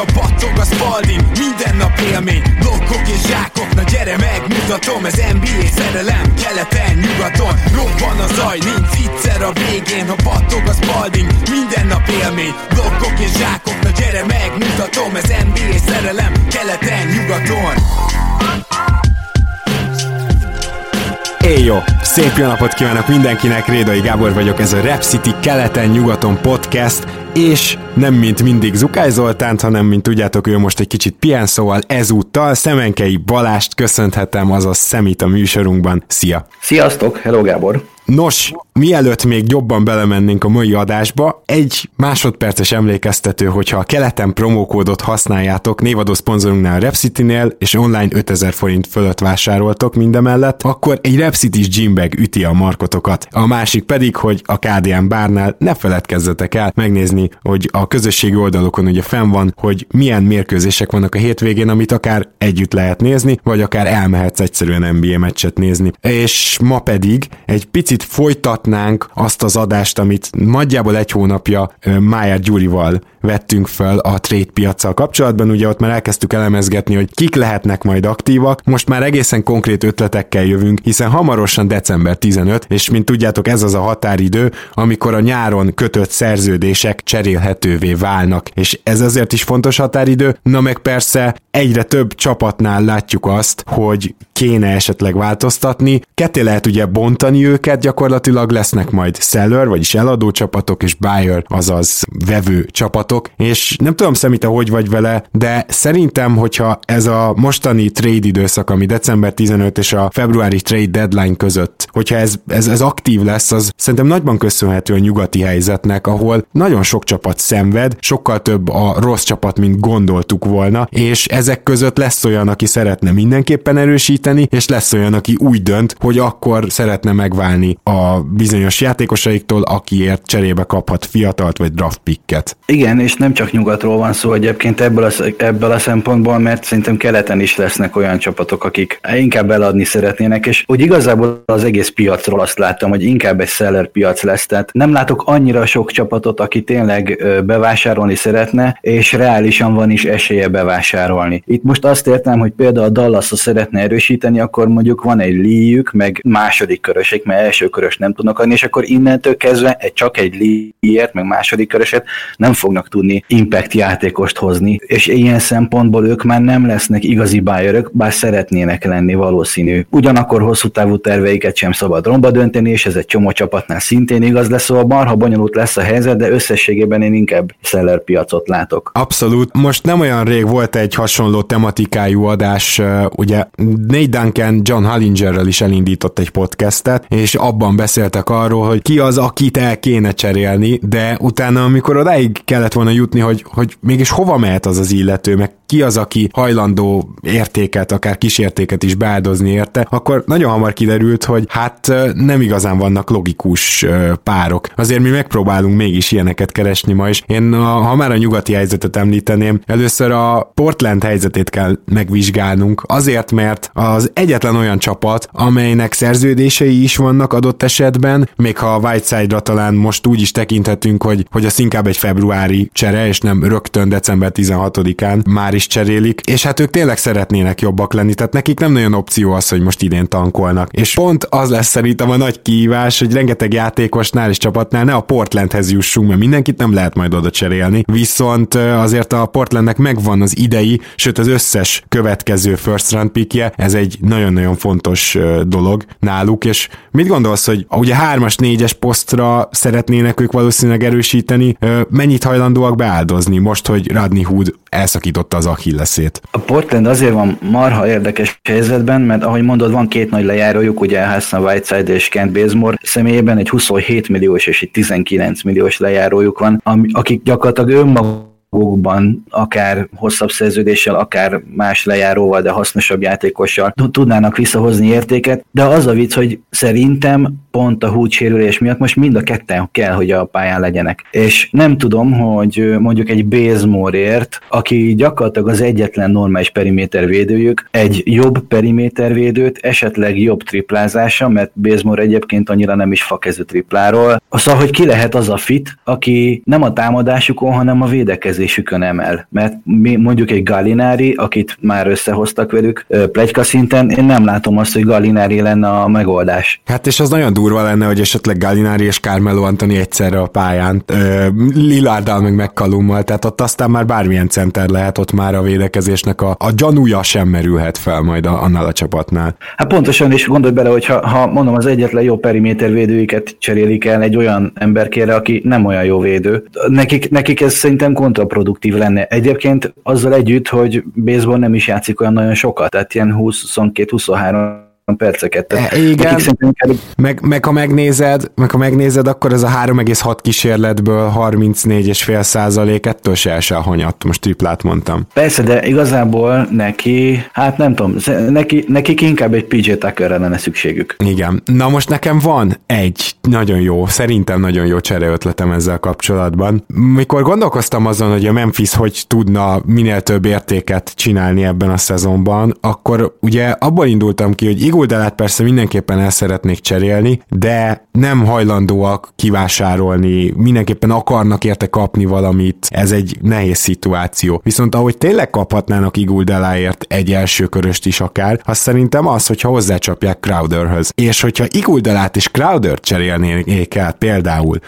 ha battog a spalding Minden nap élmény, blokkok és zsákok Na gyere megmutatom, ez NBA szerelem Keleten, nyugaton, robban a zaj Nincs viccer a végén, ha battog a spalding Minden nap élmény, blokkok és zsákok Na gyere megmutatom, ez NBA szerelem Keleten, nyugaton. Éj jó! Szép jó napot kívánok mindenkinek, Rédai Gábor vagyok, ez a Rap City keleten-nyugaton podcast, és nem mint mindig Zukály Zoltánt, hanem mint tudjátok, ő most egy kicsit pihen, szóval ezúttal Szemenkei Balást köszönhetem, azaz Szemit a műsorunkban. Szia! Sziasztok! Hello Gábor! Nos, mielőtt még jobban belemennénk a mai adásba, egy másodperces emlékeztető, hogyha a keleten promókódot használjátok névadó szponzorunknál a Repcity-nél, és online 5000 forint fölött vásároltok mindemellett, akkor egy Repcity-s gymbag üti a markotokat. A másik pedig, hogy a KDM bárnál ne feledkezzetek el megnézni, hogy a közösségi oldalokon ugye fenn van, hogy milyen mérkőzések vannak a hétvégén, amit akár együtt lehet nézni, vagy akár elmehetsz egyszerűen NBA meccset nézni. És ma pedig egy picit picit folytatnánk azt az adást, amit nagyjából egy hónapja Májár Gyurival vettünk fel a trade piacsal kapcsolatban, ugye ott már elkezdtük elemezgetni, hogy kik lehetnek majd aktívak, most már egészen konkrét ötletekkel jövünk, hiszen hamarosan december 15, és mint tudjátok ez az a határidő, amikor a nyáron kötött szerződések cserélhetővé válnak, és ez azért is fontos határidő, na meg persze egyre több csapatnál látjuk azt, hogy kéne esetleg változtatni, ketté lehet ugye bontani őket, gyakorlatilag lesznek majd seller, vagyis eladó csapatok, és buyer, azaz vevő csapatok, és nem tudom szemite, hogy vagy vele, de szerintem, hogyha ez a mostani trade időszak, ami december 15 és a februári trade deadline között, hogyha ez, ez, ez aktív lesz, az szerintem nagyban köszönhető a nyugati helyzetnek, ahol nagyon sok csapat szenved, sokkal több a rossz csapat, mint gondoltuk volna, és ezek között lesz olyan, aki szeretne mindenképpen erősíteni, és lesz olyan, aki úgy dönt, hogy akkor szeretne megválni a bizonyos játékosaiktól, akiért cserébe kaphat fiatalt vagy draft picket. Igen, és nem csak nyugatról van szó egyébként ebből a, ebből a szempontból, mert szerintem keleten is lesznek olyan csapatok, akik inkább eladni szeretnének, és úgy igazából az egész piacról azt láttam, hogy inkább egy seller piac lesz, tehát nem látok annyira sok csapatot, aki tényleg bevásárolni szeretne, és reálisan van is esélye bevásárolni. Itt most azt értem, hogy például a dallas szeretne erősíteni, akkor mondjuk van egy líjük, meg második körösek, mert első körös nem tudnak adni, és akkor innentől kezdve egy, csak egy líért, meg második köröset nem fognak tudni impact játékost hozni, és ilyen szempontból ők már nem lesznek igazi bájörök, bár szeretnének lenni valószínű. Ugyanakkor hosszú távú terveiket sem szabad romba dönteni, és ez egy csomó csapatnál szintén igaz lesz, szóval marha bonyolult lesz a helyzet, de összességében én inkább seller piacot látok. Abszolút. Most nem olyan rég volt egy hasonló tematikájú adás, ugye Nate Duncan John Hollingerrel is elindított egy podcastet, és abban beszéltek arról, hogy ki az, akit el kéne cserélni, de utána, amikor odáig kellett volna jutni, hogy, hogy mégis hova mehet az az illető, meg ki az, aki hajlandó értéket, akár kísértéket is beáldozni érte, akkor nagyon hamar kiderült, hogy hát nem igazán vannak logikus párok. Azért mi megpróbálunk mégis ilyeneket keresni ma is. Én, ha már a nyugati helyzetet említeném, először a Portland helyzetét kell megvizsgálnunk, azért, mert az egyetlen olyan csapat, amelynek szerződései is vannak adott esetben, még ha a Whiteside-ra talán most úgy is tekinthetünk, hogy, hogy az inkább egy februári csere, és nem rögtön december 16-án már is cserélik, és hát ők tényleg szeretnének jobbak lenni, tehát nekik nem nagyon opció az, hogy most idén tankolnak. És pont az lesz szerintem a nagy kihívás, hogy rengeteg játékosnál és csapatnál ne a Portlandhez jussunk, mert mindenkit nem lehet majd oda cserélni. Viszont azért a Portlandnek megvan az idei, sőt az összes következő first round pickje, ez egy nagyon-nagyon fontos dolog náluk, és mit gondolsz, hogy ugye hármas, négyes posztra szeretnének ők valószínűleg erősíteni, mennyit hajlandóak beáldozni most, hogy Radni Hood elszakította az Achilleszét? A Portland azért van marha érdekes helyzetben, mert ahogy mondod, van két nagy lejárójuk, ugye Hassan Whiteside és Kent Bazemore személyében egy 27 milliós és egy 19 milliós lejárójuk van, akik gyakorlatilag önmaguk magukban, akár hosszabb szerződéssel, akár más lejáróval, de hasznosabb játékossal tudnának visszahozni értéket, de az a vicc, hogy szerintem pont a húcsérülés miatt most mind a ketten kell, hogy a pályán legyenek. És nem tudom, hogy mondjuk egy Bézmorért, aki gyakorlatilag az egyetlen normális perimétervédőjük, egy jobb perimétervédőt, esetleg jobb triplázása, mert Bézmor egyébként annyira nem is fakező tripláról. Szóval, hogy ki lehet az a fit, aki nem a támadásukon, hanem a védekezésükön emel. Mert mondjuk egy Gallinári, akit már összehoztak velük plegyka szinten, én nem látom azt, hogy Gallinári lenne a megoldás. Hát és az nagyon durva lenne, hogy esetleg Gallinári és Carmelo Antoni egyszerre a pályán, Lillárdal meg McCallummal, tehát ott aztán már bármilyen center lehet, ott már a védekezésnek a, a gyanúja sem merülhet fel majd a, annál a csapatnál. Hát pontosan, és gondolj bele, hogy ha, ha mondom az egyetlen jó perimétervédőiket cserélik el egy olyan emberkére, aki nem olyan jó védő, nekik, nekik ez szerintem kontraproduktív lenne. Egyébként azzal együtt, hogy baseball nem is játszik olyan nagyon sokat, tehát ilyen 20-22-23 perceket. E, igen, inkább... meg, meg, ha megnézed, meg ha megnézed, akkor ez a 3,6 kísérletből 34,5 százalék ettől se elsáhonyadt, most triplát mondtam. Persze, de igazából neki, hát nem tudom, neki, nekik inkább egy PJ Tuckerre lenne szükségük. Igen. Na most nekem van egy nagyon jó, szerintem nagyon jó csereötletem ezzel kapcsolatban. Mikor gondolkoztam azon, hogy a Memphis hogy tudna minél több értéket csinálni ebben a szezonban, akkor ugye abból indultam ki, hogy Iguldalát persze mindenképpen el szeretnék cserélni, de nem hajlandóak kivásárolni, mindenképpen akarnak érte kapni valamit, ez egy nehéz szituáció. Viszont ahogy tényleg kaphatnának Iguldeláért egy első köröst is akár, az szerintem az, hogyha hozzácsapják Crowderhöz. És hogyha Iguldelát és Crowder cserélnék el például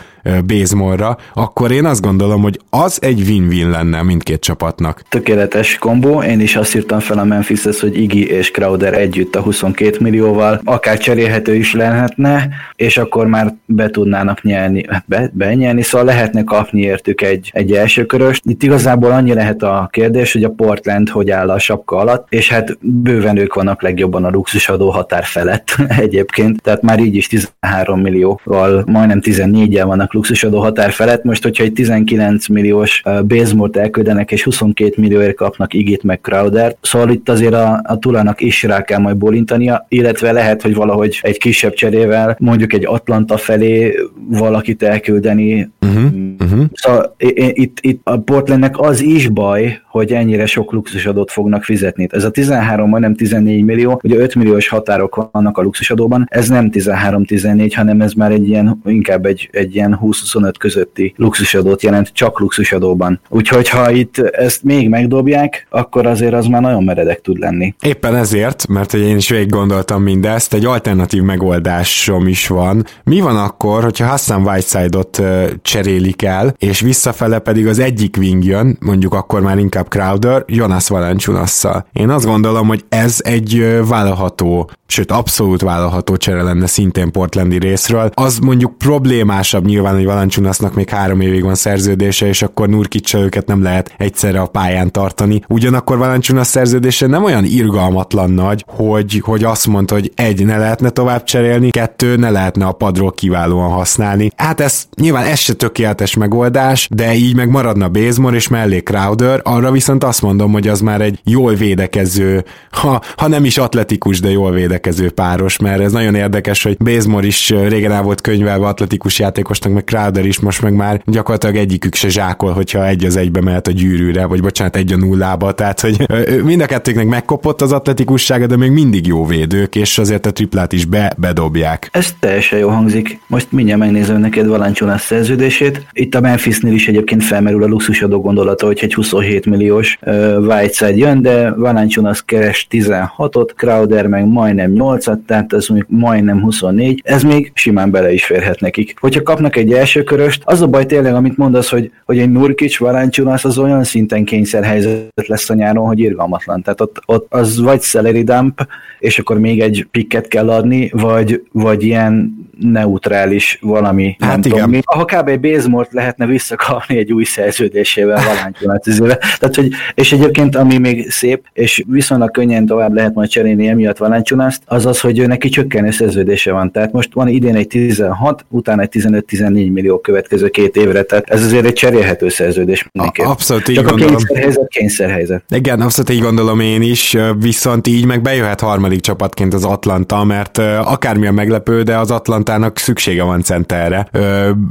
Bazemore-ra, akkor én azt gondolom, hogy az egy win-win lenne mindkét csapatnak. Tökéletes kombó, én is azt írtam fel a Memphishez, hogy Iggy és Crowder együtt a 22 millióval akár cserélhető is lehetne, és akkor már be tudnának nyelni, be, benyelni, szóval lehetne kapni értük egy, egy első körös. Itt igazából annyi lehet a kérdés, hogy a Portland hogy áll a sapka alatt, és hát bőven ők vannak legjobban a luxusadó határ felett egyébként, tehát már így is 13 millióval, majdnem 14-jel vannak luxusadó határ felett. Most, hogyha egy 19 milliós Bazemore-t elküldenek, és 22 millióért kapnak Igit meg Crowder, szóval itt azért a, a Tulának is rá kell majd bolintania, illetve lehet, hogy valahogy egy kisebb cserével, mondjuk egy Atlanta felé valakit elküldeni. Uh-huh, uh-huh. Szóval itt, itt a Portlandnek az is baj, hogy ennyire sok luxusadót fognak fizetni. Ez a 13, majdnem 14 millió, ugye 5 milliós határok vannak a luxusadóban, ez nem 13-14, hanem ez már egy ilyen, inkább egy, egy ilyen 20-25 közötti luxusadót jelent, csak luxusadóban. Úgyhogy ha itt ezt még megdobják, akkor azért az már nagyon meredek tud lenni. Éppen ezért, mert én is végig gondoltam mindezt, egy alternatív megoldásom is van. Mi van akkor, hogyha Hassan Whiteside-ot cserélik el, és visszafele pedig az egyik wing jön, mondjuk akkor már inkább Crowder, Jonas Valanciunasszal. Én azt gondolom, hogy ez egy vállalható sőt abszolút vállalható csere lenne szintén Portlandi részről. Az mondjuk problémásabb nyilván, hogy Valanciunasnak még három évig van szerződése, és akkor Nurkic őket nem lehet egyszerre a pályán tartani. Ugyanakkor Valanciunas szerződése nem olyan irgalmatlan nagy, hogy, hogy azt mondta, hogy egy, ne lehetne tovább cserélni, kettő, ne lehetne a padról kiválóan használni. Hát ez nyilván ez se tökéletes megoldás, de így meg maradna Bazemore és mellé Crowder, arra viszont azt mondom, hogy az már egy jól védekező, ha, ha nem is atletikus, de jól védekező védekező páros, mert ez nagyon érdekes, hogy Bazemore is régen el volt könyvelve atletikus játékosnak, meg Crowder is most meg már gyakorlatilag egyikük se zsákol, hogyha egy az egybe mehet a gyűrűre, vagy bocsánat, egy a nullába, tehát hogy mind a kettőknek megkopott az atletikussága, de még mindig jó védők, és azért a triplát is be, bedobják. Ez teljesen jó hangzik. Most mindjárt megnézem neked Valanciunas szerződését. Itt a Memphisnél is egyébként felmerül a luxusadó gondolata, hogy egy 27 milliós uh, Whiteside jön, de Valanciunas keres 16-ot, Crowder meg majdnem 8-at, tehát ez mondjuk majdnem 24, ez még simán bele is férhet nekik. Hogyha kapnak egy első köröst, az a baj tényleg, amit mondasz, hogy, hogy egy Nurkic, Valanciunas az olyan szinten kényszerhelyzet lesz a nyáron, hogy irgalmatlan. Tehát ott, ott az vagy salary dump, és akkor még egy pikket kell adni, vagy, vagy ilyen neutrális valami. Hát nem igen. Tudom, mi. Ha kb. Bazemort lehetne visszakapni egy új szerződésével Valanciunas. Tehát, hogy, és egyébként ami még szép, és viszonylag könnyen tovább lehet majd cserélni emiatt Valanciunast, az az, hogy neki csökkenő szerződése van. Tehát most van idén egy 16, utána egy 15-14 millió következő két évre, tehát ez azért egy cserélhető szerződés mindenképp. Abszolút így Csak gondolom. a kényszerhelyzet, kényszerhelyzet. Igen, abszolút így gondolom én is, viszont így meg bejöhet harmadik csapatként az Atlanta, mert akármilyen meglepő, de az Atlantának szüksége van centerre.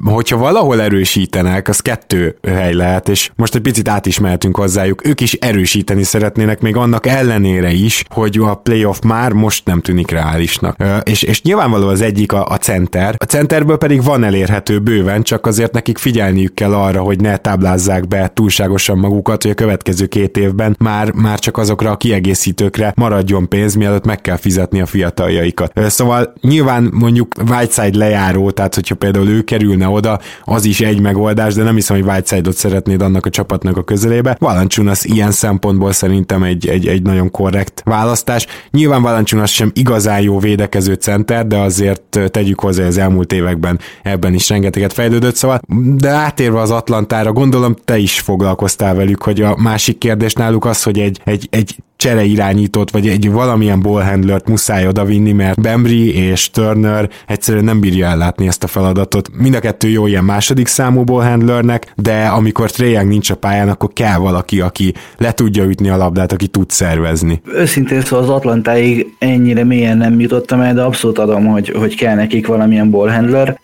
Hogyha valahol erősítenek, az kettő hely lehet, és most egy picit át is mehetünk hozzájuk. Ők is erősíteni szeretnének, még annak ellenére is, hogy a playoff már most nem tűnik reálisnak. És, és nyilvánvaló az egyik a, a center. A centerből pedig van elérhető bőven, csak azért nekik figyelniük kell arra, hogy ne táblázzák be túlságosan magukat, hogy a következő két évben már, már csak azokra a kiegészítőkre maradjon pénz, mielőtt meg kell fizetni a fiataljaikat. Szóval nyilván mondjuk Whiteside lejáró, tehát hogyha például ő kerülne oda, az is egy megoldás, de nem hiszem, hogy Whiteside-ot szeretnéd annak a csapatnak a közelébe. Valancsunas ilyen szempontból szerintem egy, egy, egy nagyon korrekt választás. Nyilván Valancsunas sem igazán jó védekező center, de azért tegyük hozzá az elmúlt években ebben is rengeteget fejlődött, szóval de átérve az Atlantára, gondolom te is foglalkoztál velük, hogy a másik kérdés náluk az, hogy egy, egy, egy csere irányítót, vagy egy valamilyen ballhandlert muszáj odavinni, mert Bembry és Turner egyszerűen nem bírja ellátni ezt a feladatot. Mind a kettő jó ilyen második számú ballhandlernek, de amikor Trae nincs a pályán, akkor kell valaki, aki le tudja ütni a labdát, aki tud szervezni. Őszintén szóval az Atlantáig ennyire mélyen nem jutottam el, de abszolút adom, hogy, hogy kell nekik valamilyen ballhandler.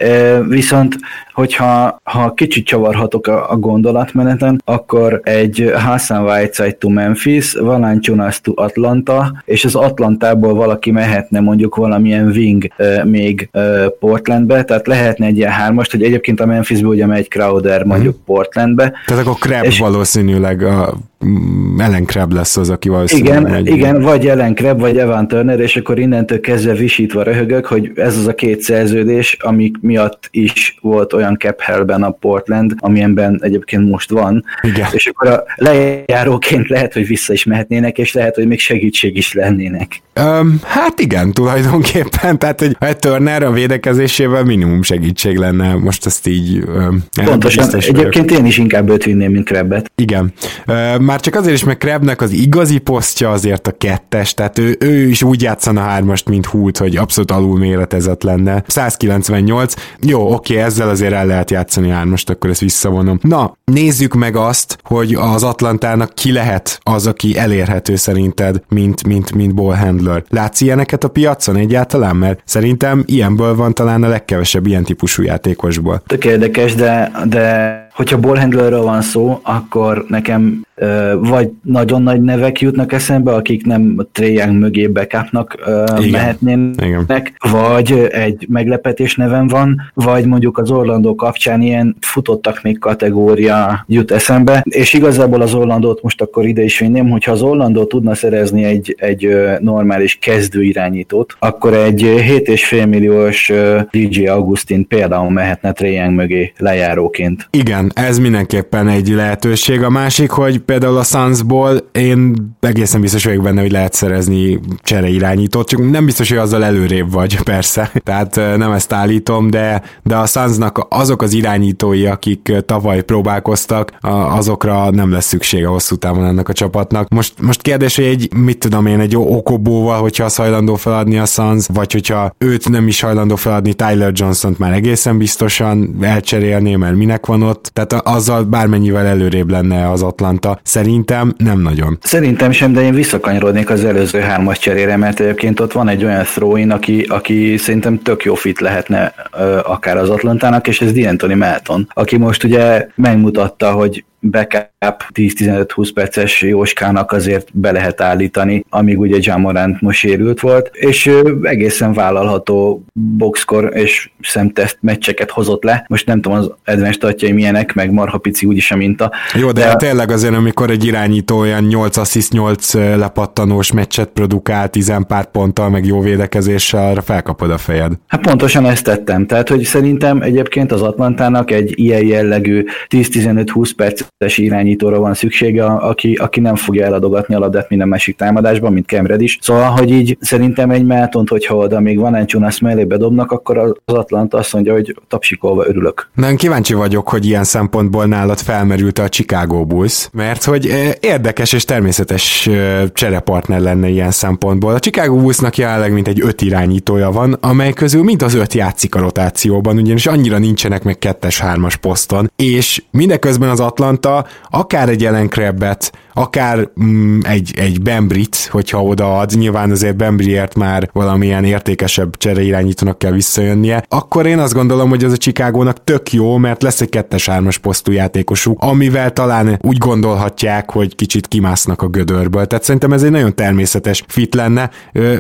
Viszont hogyha ha kicsit csavarhatok a, a gondolatmeneten, akkor egy Hassan Whiteside to Memphis, Valanciunas to Atlanta, és az Atlantából valaki mehetne mondjuk valamilyen wing még Portlandbe, tehát lehetne egy ilyen hármast, hogy egyébként a Memphisből ugye megy Crowder mondjuk mm. Portlandbe. Tehát akkor Crab és valószínűleg a Ellen Krab lesz az, aki valószínűleg Igen, megy. igen vagy Ellen Krab, vagy Evan Turner, és akkor innentől kezdve visítva röhögök, hogy ez az a két szerződés, amik miatt is volt olyan cap hellben a Portland, amilyenben egyébként most van. Igen. És akkor a lejáróként lehet, hogy vissza is mehetnének, és lehet, hogy még segítség is lennének. Um, hát igen, tulajdonképpen, tehát hogy a Turner a védekezésével minimum segítség lenne, most ezt így um, Pontosan, egyébként én is inkább őt vinném, mint Krabbet. Igen. Uh, már csak azért is, mert Krebnek az igazi posztja azért a kettes, tehát ő, ő is úgy játszana hármast, mint Hult, hogy abszolút alul méretezett lenne. 198, jó, oké, ezzel azért el lehet játszani hármast, akkor ezt visszavonom. Na, nézzük meg azt, hogy az Atlantának ki lehet az, aki elérhető szerinted, mint, mint, mint ball handler. Látsz ilyeneket a piacon egyáltalán? Mert szerintem ilyenből van talán a legkevesebb ilyen típusú játékosból. Tök érdekes, de, de hogyha ballhandlerről van szó, akkor nekem ö, vagy nagyon nagy nevek jutnak eszembe, akik nem Trae mögé Igen. mehetnének, Igen. vagy egy meglepetés nevem van, vagy mondjuk az Orlandó kapcsán ilyen futottak még kategória jut eszembe, és igazából az Orlandót most akkor ide is vinném, hogyha az Orlandó tudna szerezni egy, egy normális kezdő irányítót, akkor egy 7,5 milliós DJ Augustin például mehetne Trae mögé lejáróként. Igen, ez mindenképpen egy lehetőség. A másik, hogy például a Sunsból én egészen biztos vagyok benne, hogy lehet szerezni csere irányítót, csak nem biztos, hogy azzal előrébb vagy, persze. Tehát nem ezt állítom, de, de a Sunsnak azok az irányítói, akik tavaly próbálkoztak, azokra nem lesz szüksége hosszú távon ennek a csapatnak. Most, most kérdés, hogy egy, mit tudom én, egy okobóval, hogyha az hajlandó feladni a Suns, vagy hogyha őt nem is hajlandó feladni, Tyler Johnson-t már egészen biztosan elcserélné, mert minek van ott, tehát azzal bármennyivel előrébb lenne az Atlanta. Szerintem nem nagyon. Szerintem sem, de én visszakanyarodnék az előző hármas cserére, mert egyébként ott van egy olyan throw aki, aki szerintem tök jó fit lehetne akár az Atlantának, és ez D'Antoni Melton, aki most ugye megmutatta, hogy backup 10-15-20 perces Jóskának azért be lehet állítani, amíg ugye Jamorant most sérült volt, és egészen vállalható boxkor és szemtest meccseket hozott le. Most nem tudom az advanced statjai milyenek, meg marha pici úgyis a minta. Jó, de, de tényleg azért, amikor egy irányító olyan 8 assist 8 lepattanós meccset produkál, 10 pár ponttal, meg jó védekezéssel, arra felkapod a fejed. Hát pontosan ezt tettem. Tehát, hogy szerintem egyébként az Atlantának egy ilyen jellegű 10-15-20 perc természetes irányítóra van szüksége, aki, aki nem fogja eladogatni a labdát minden másik támadásban, mint Kemred is. Szóval, hogy így szerintem egy Meltont, hogyha oda még van Encsunász mellé bedobnak, akkor az Atlanta azt mondja, hogy tapsikolva örülök. Nagyon kíváncsi vagyok, hogy ilyen szempontból nálad felmerült a Chicago Bulls, mert hogy érdekes és természetes cserepartner lenne ilyen szempontból. A Chicago Bullsnak jelenleg mint egy öt irányítója van, amely közül mind az öt játszik a rotációban, ugyanis annyira nincsenek meg kettes-hármas poszton, és mindeközben az Atlanta akár egy Ellen Krabbet, akár mm, egy, egy Bembrit, hogyha odaad, nyilván azért Bembriért már valamilyen értékesebb csereirányítónak kell visszajönnie, akkor én azt gondolom, hogy az a Chicagónak tök jó, mert lesz egy kettes-hármas posztú játékosuk, amivel talán úgy gondolhatják, hogy kicsit kimásznak a gödörből. Tehát szerintem ez egy nagyon természetes fit lenne,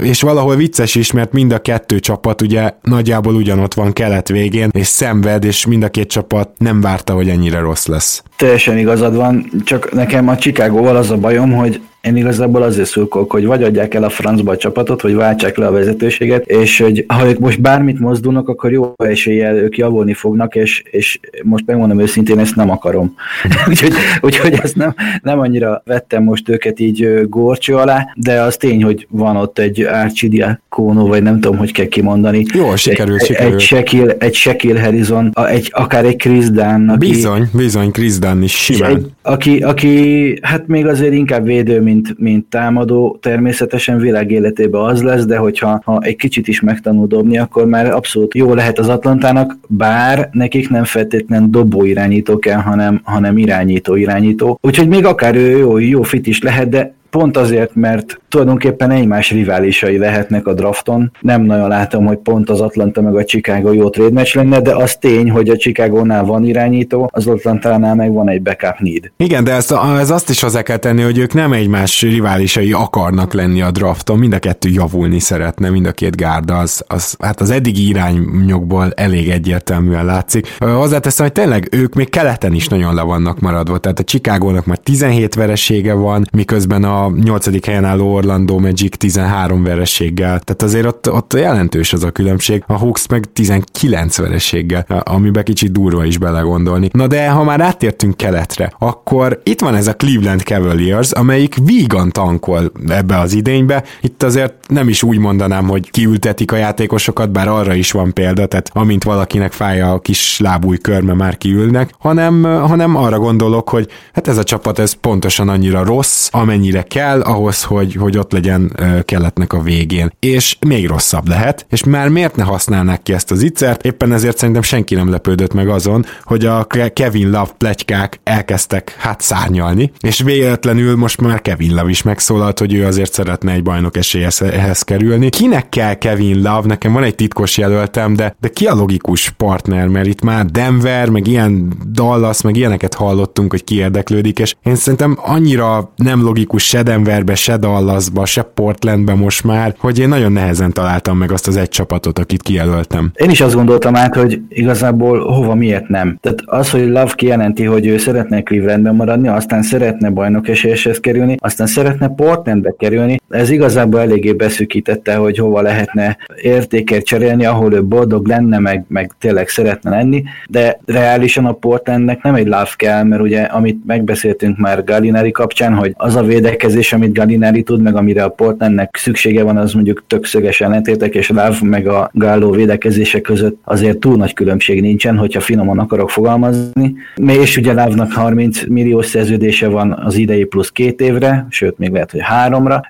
és valahol vicces is, mert mind a kettő csapat ugye nagyjából ugyanott van kelet végén, és szenved, és mind a két csapat nem várta, hogy ennyire rossz lesz. Teljesen igazad van, csak nekem a Chicago az a bajom, hogy én igazából azért szurkolok, hogy vagy adják el a francba a csapatot, vagy váltsák le a vezetőséget, és hogy ha ők most bármit mozdulnak, akkor jó eséllyel ők javulni fognak, és, és most megmondom őszintén, ezt nem akarom. úgyhogy, úgyhogy ezt nem, nem annyira vettem most őket így górcső alá, de az tény, hogy van ott egy Archidia Kónó, vagy nem tudom, hogy kell kimondani. Jó, sikerült, egy, sikerült. Egy Shaquille, egy Shaquille Harrison, egy, akár egy Chris Dunn. Aki, bizony, bizony, Chris Dunn is simán. Egy, aki, aki, hát még azért inkább védő, mint, mint támadó, természetesen világ életében az lesz, de hogyha ha egy kicsit is megtanul dobni, akkor már abszolút jó lehet az Atlantának, bár nekik nem feltétlen dobó irányító kell, hanem, hanem irányító irányító. Úgyhogy még akár ő jó, jó fit is lehet, de pont azért, mert tulajdonképpen egymás riválisai lehetnek a drafton. Nem nagyon látom, hogy pont az Atlanta meg a Chicago jó trade match lenne, de az tény, hogy a Chicago-nál van irányító, az Atlanta-nál meg van egy backup need. Igen, de ezt, ez azt is hozzá kell tenni, hogy ők nem egymás riválisai akarnak lenni a drafton, mind a kettő javulni szeretne, mind a két gárda, az, az hát az eddigi irányokból elég egyértelműen látszik. Hozzáteszem, hogy tényleg ők még keleten is nagyon le vannak maradva, tehát a Chicago-nak már 17 veresége van, miközben a 8. helyen álló Orlando Magic 13 vereséggel, tehát azért ott, ott jelentős az a különbség, a Hawks meg 19 vereséggel, amiben kicsit durva is belegondolni. Na de ha már áttértünk keletre, akkor itt van ez a Cleveland Cavaliers, amelyik vígan tankol ebbe az idénybe. Itt azért nem is úgy mondanám, hogy kiültetik a játékosokat, bár arra is van példa, tehát amint valakinek fáj a kis lábúj körme, már kiülnek, hanem, hanem arra gondolok, hogy hát ez a csapat ez pontosan annyira rossz, amennyire kell ahhoz, hogy, hogy ott legyen keletnek a végén. És még rosszabb lehet, és már miért ne használnák ki ezt az ittszert? Éppen ezért szerintem senki nem lepődött meg azon, hogy a Kevin Love plegykák elkezdtek hát szárnyalni, és véletlenül most már Kevin Love is megszólalt, hogy ő azért szeretne egy bajnok esélyhez kerülni. Kinek kell Kevin Love? Nekem van egy titkos jelöltem, de, de ki a logikus partner, mert itt már Denver, meg ilyen Dallas, meg ilyeneket hallottunk, hogy ki érdeklődik, és én szerintem annyira nem logikus se Denverbe, se Dallasba, se Portlandbe most már, hogy én nagyon nehezen találtam meg azt az egy csapatot, akit kijelöltem. Én is azt gondoltam át, hogy igazából hova miért nem. Tehát az, hogy Love kijelenti, hogy ő szeretne Clevelandben maradni, aztán szeretne bajnok esélyeshez kerülni, aztán szeretne Portlandbe kerülni, ez igazából eléggé beszűkítette, hogy hova lehetne értéket cserélni, ahol ő boldog lenne, meg, meg tényleg szeretne lenni, de reálisan a Portlandnek nem egy Love kell, mert ugye amit megbeszéltünk már Gallinari kapcsán, hogy az a védekezés, amit Gallinari tud, meg amire a Portlandnek szüksége van, az mondjuk tök szöges ellentétek, és Láv meg a Galló védekezése között azért túl nagy különbség nincsen, hogyha finoman akarok fogalmazni. És ugye Lávnak 30 milliós szerződése van az idei plusz két évre, sőt még lehet, hogy háromra,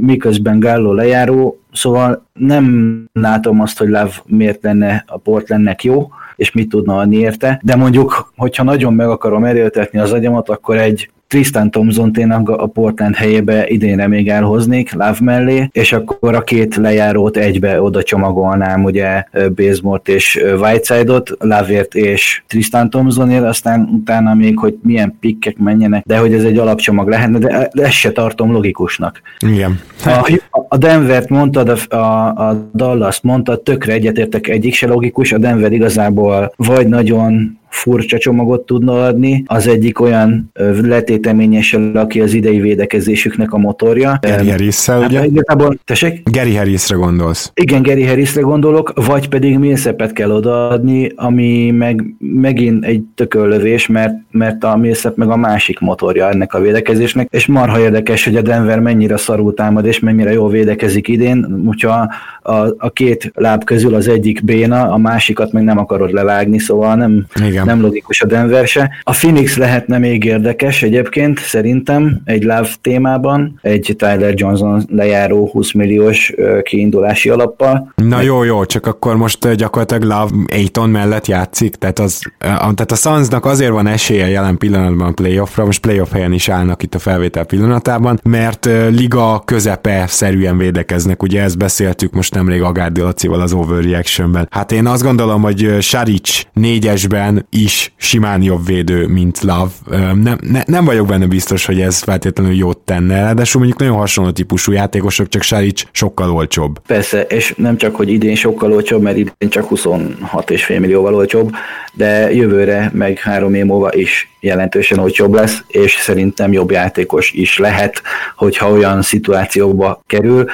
miközben Galló lejáró, szóval nem látom azt, hogy Láv miért lenne a Portlandnek jó, és mit tudna adni érte, de mondjuk, hogyha nagyon meg akarom erőltetni az agyamat, akkor egy Tristan thompson én a Portland helyébe idénre még elhoznék Love mellé, és akkor a két lejárót egybe oda csomagolnám, ugye Bazemore és Whiteside-ot, Lavért és Tristan Thompsonért, aztán utána még, hogy milyen pikkek menjenek, de hogy ez egy alapcsomag lehetne, de ezt se tartom logikusnak. Igen. A, a Denvert mondtad, a, a Dallas mondta, tökre egyetértek, egyik se logikus, a Denver igazából vagy nagyon furcsa csomagot tudna adni. Az egyik olyan letéteményessel, aki az idei védekezésüknek a motorja. Gary harris hát, ugye? Igazából, tessék? Gary Harrisre gondolsz. Igen, Gary Harrisre gondolok, vagy pedig Millsapet kell odaadni, ami meg megint egy tököllövés, mert, mert a Millsap meg a másik motorja ennek a védekezésnek, és marha érdekes, hogy a Denver mennyire szarul támad, és mennyire jól védekezik idén, hogyha a, a két láb közül az egyik béna, a másikat meg nem akarod levágni, szóval nem, Igen. Nem logikus a Denver se. A Phoenix lehetne még érdekes egyébként, szerintem egy láv témában, egy Tyler Johnson lejáró 20 milliós kiindulási alappal. Na jó, jó, csak akkor most gyakorlatilag Love Aiton mellett játszik, tehát, az, tehát a Sunsnak azért van esélye jelen pillanatban a playoffra, most playoff helyen is állnak itt a felvétel pillanatában, mert liga közepe szerűen védekeznek, ugye ezt beszéltük most nemrég Agárdi Lacival az Overreactionben. Hát én azt gondolom, hogy Saric négyesben is simán jobb védő, mint Love. Nem, ne, nem vagyok benne biztos, hogy ez feltétlenül jót tenne, de mondjuk nagyon hasonló típusú játékosok, csak Saric sokkal olcsóbb. Persze, és nem csak, hogy idén sokkal olcsóbb, mert idén csak 26,5 millióval olcsóbb, de jövőre meg három év múlva is jelentősen olcsóbb lesz, és szerintem jobb játékos is lehet, hogyha olyan szituációkba kerül,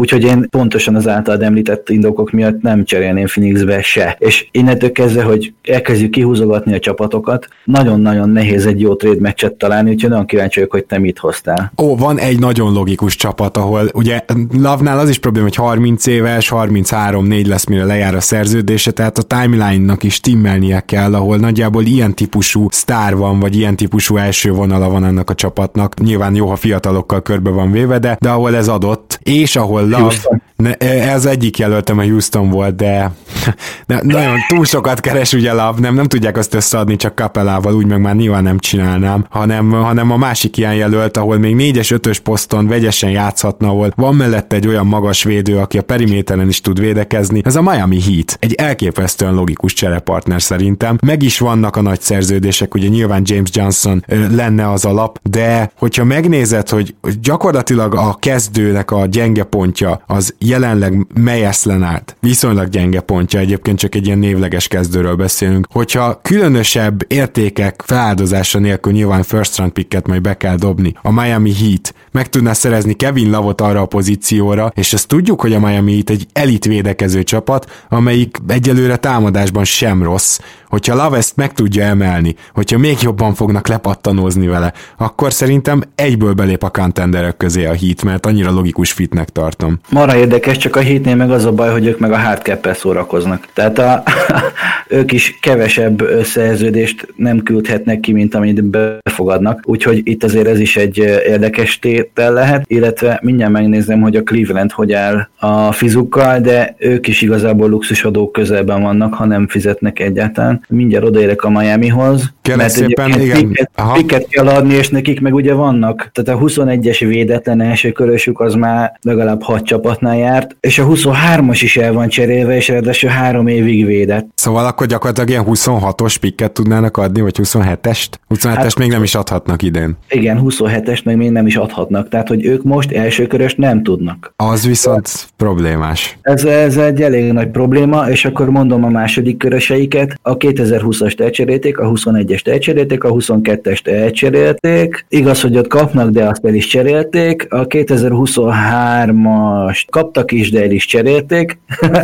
úgyhogy én pontosan az általad említett indokok miatt nem cserélném Phoenixbe se. És innentől kezdve, hogy elkezdjük kihúzogatni a csapatokat, nagyon-nagyon nehéz egy jó trade meccset találni, úgyhogy nagyon kíváncsi vagyok, hogy te mit hoztál. Ó, van egy nagyon logikus csapat, ahol ugye Lavnál az is probléma, hogy 30 éves, 33-4 lesz, mire lejár a szerződése, tehát a timeline-nak is timmelnie kell, ahol nagyjából ilyen típusú sztár van, vagy ilyen típusú első vonala van annak a csapatnak. Nyilván jó, ha fiatalokkal körbe van véve, de, de ahol ez adott, és ahol Love, ez egyik jelöltem a Houston volt, de de nagyon túl sokat keres ugye Love, nem, nem tudják azt összeadni csak kapelával, úgy meg már nyilván nem csinálnám, hanem, hanem a másik ilyen jelölt, ahol még négyes, ötös poszton vegyesen játszhatna, ahol van mellette egy olyan magas védő, aki a periméteren is tud védekezni, ez a Miami Heat. Egy elképesztően logikus cserepartner szerintem. Meg is vannak a nagy szerződések, ugye nyilván James Johnson lenne az alap, de hogyha megnézed, hogy gyakorlatilag a kezdőnek a gyenge pontja az jelenleg Meyers Leonard, viszonylag gyenge pontja, egyébként csak egy ilyen névleges kezdőről beszélünk, hogyha különösebb értékek feláldozása nélkül nyilván first round picket majd be kell dobni, a Miami Heat meg tudná szerezni Kevin Lavot arra a pozícióra, és ezt tudjuk, hogy a Miami Heat egy elit védekező csapat, amelyik egyelőre támadásban sem rossz, hogyha Love ezt meg tudja emelni, hogyha még jobban fognak lepattanózni vele, akkor szerintem egyből belép a contenderek közé a Heat, mert annyira logikus fitnek tartom. Mara érdekes, csak a Heatnél meg az a baj, hogy ők meg a hardcap szórakoznak. Tehát a, ők is kevesebb szerződést nem küldhetnek ki, mint amit befogadnak, úgyhogy itt azért ez is egy érdekes tétel lehet, illetve mindjárt megnézem, hogy a Cleveland hogy áll a fizukkal, de ők is igazából luxusadók közelben vannak, ha nem fizetnek egyáltalán mindjárt odaérek a Miamihoz. Kérlek mert szépen, igen. Piket, piket kell adni, és nekik meg ugye vannak. Tehát a 21-es védetlen első körösük az már legalább 6 csapatnál járt, és a 23-as is el van cserélve, és ráadásul három évig védett. Szóval akkor gyakorlatilag ilyen 26-os pikket tudnának adni, vagy 27-est? 27-est hát, még nem is adhatnak idén. Igen, 27-est meg még nem is adhatnak, tehát hogy ők most első körös nem tudnak. Az viszont hát, problémás. Ez, ez egy elég nagy probléma, és akkor mondom a második köröseiket, a 2020-ast elcserélték, a 21-est elcserélték, a 22-est elcserélték. Igaz, hogy ott kapnak, de azt el is cserélték. A 2023-ast kaptak is, de el is cserélték.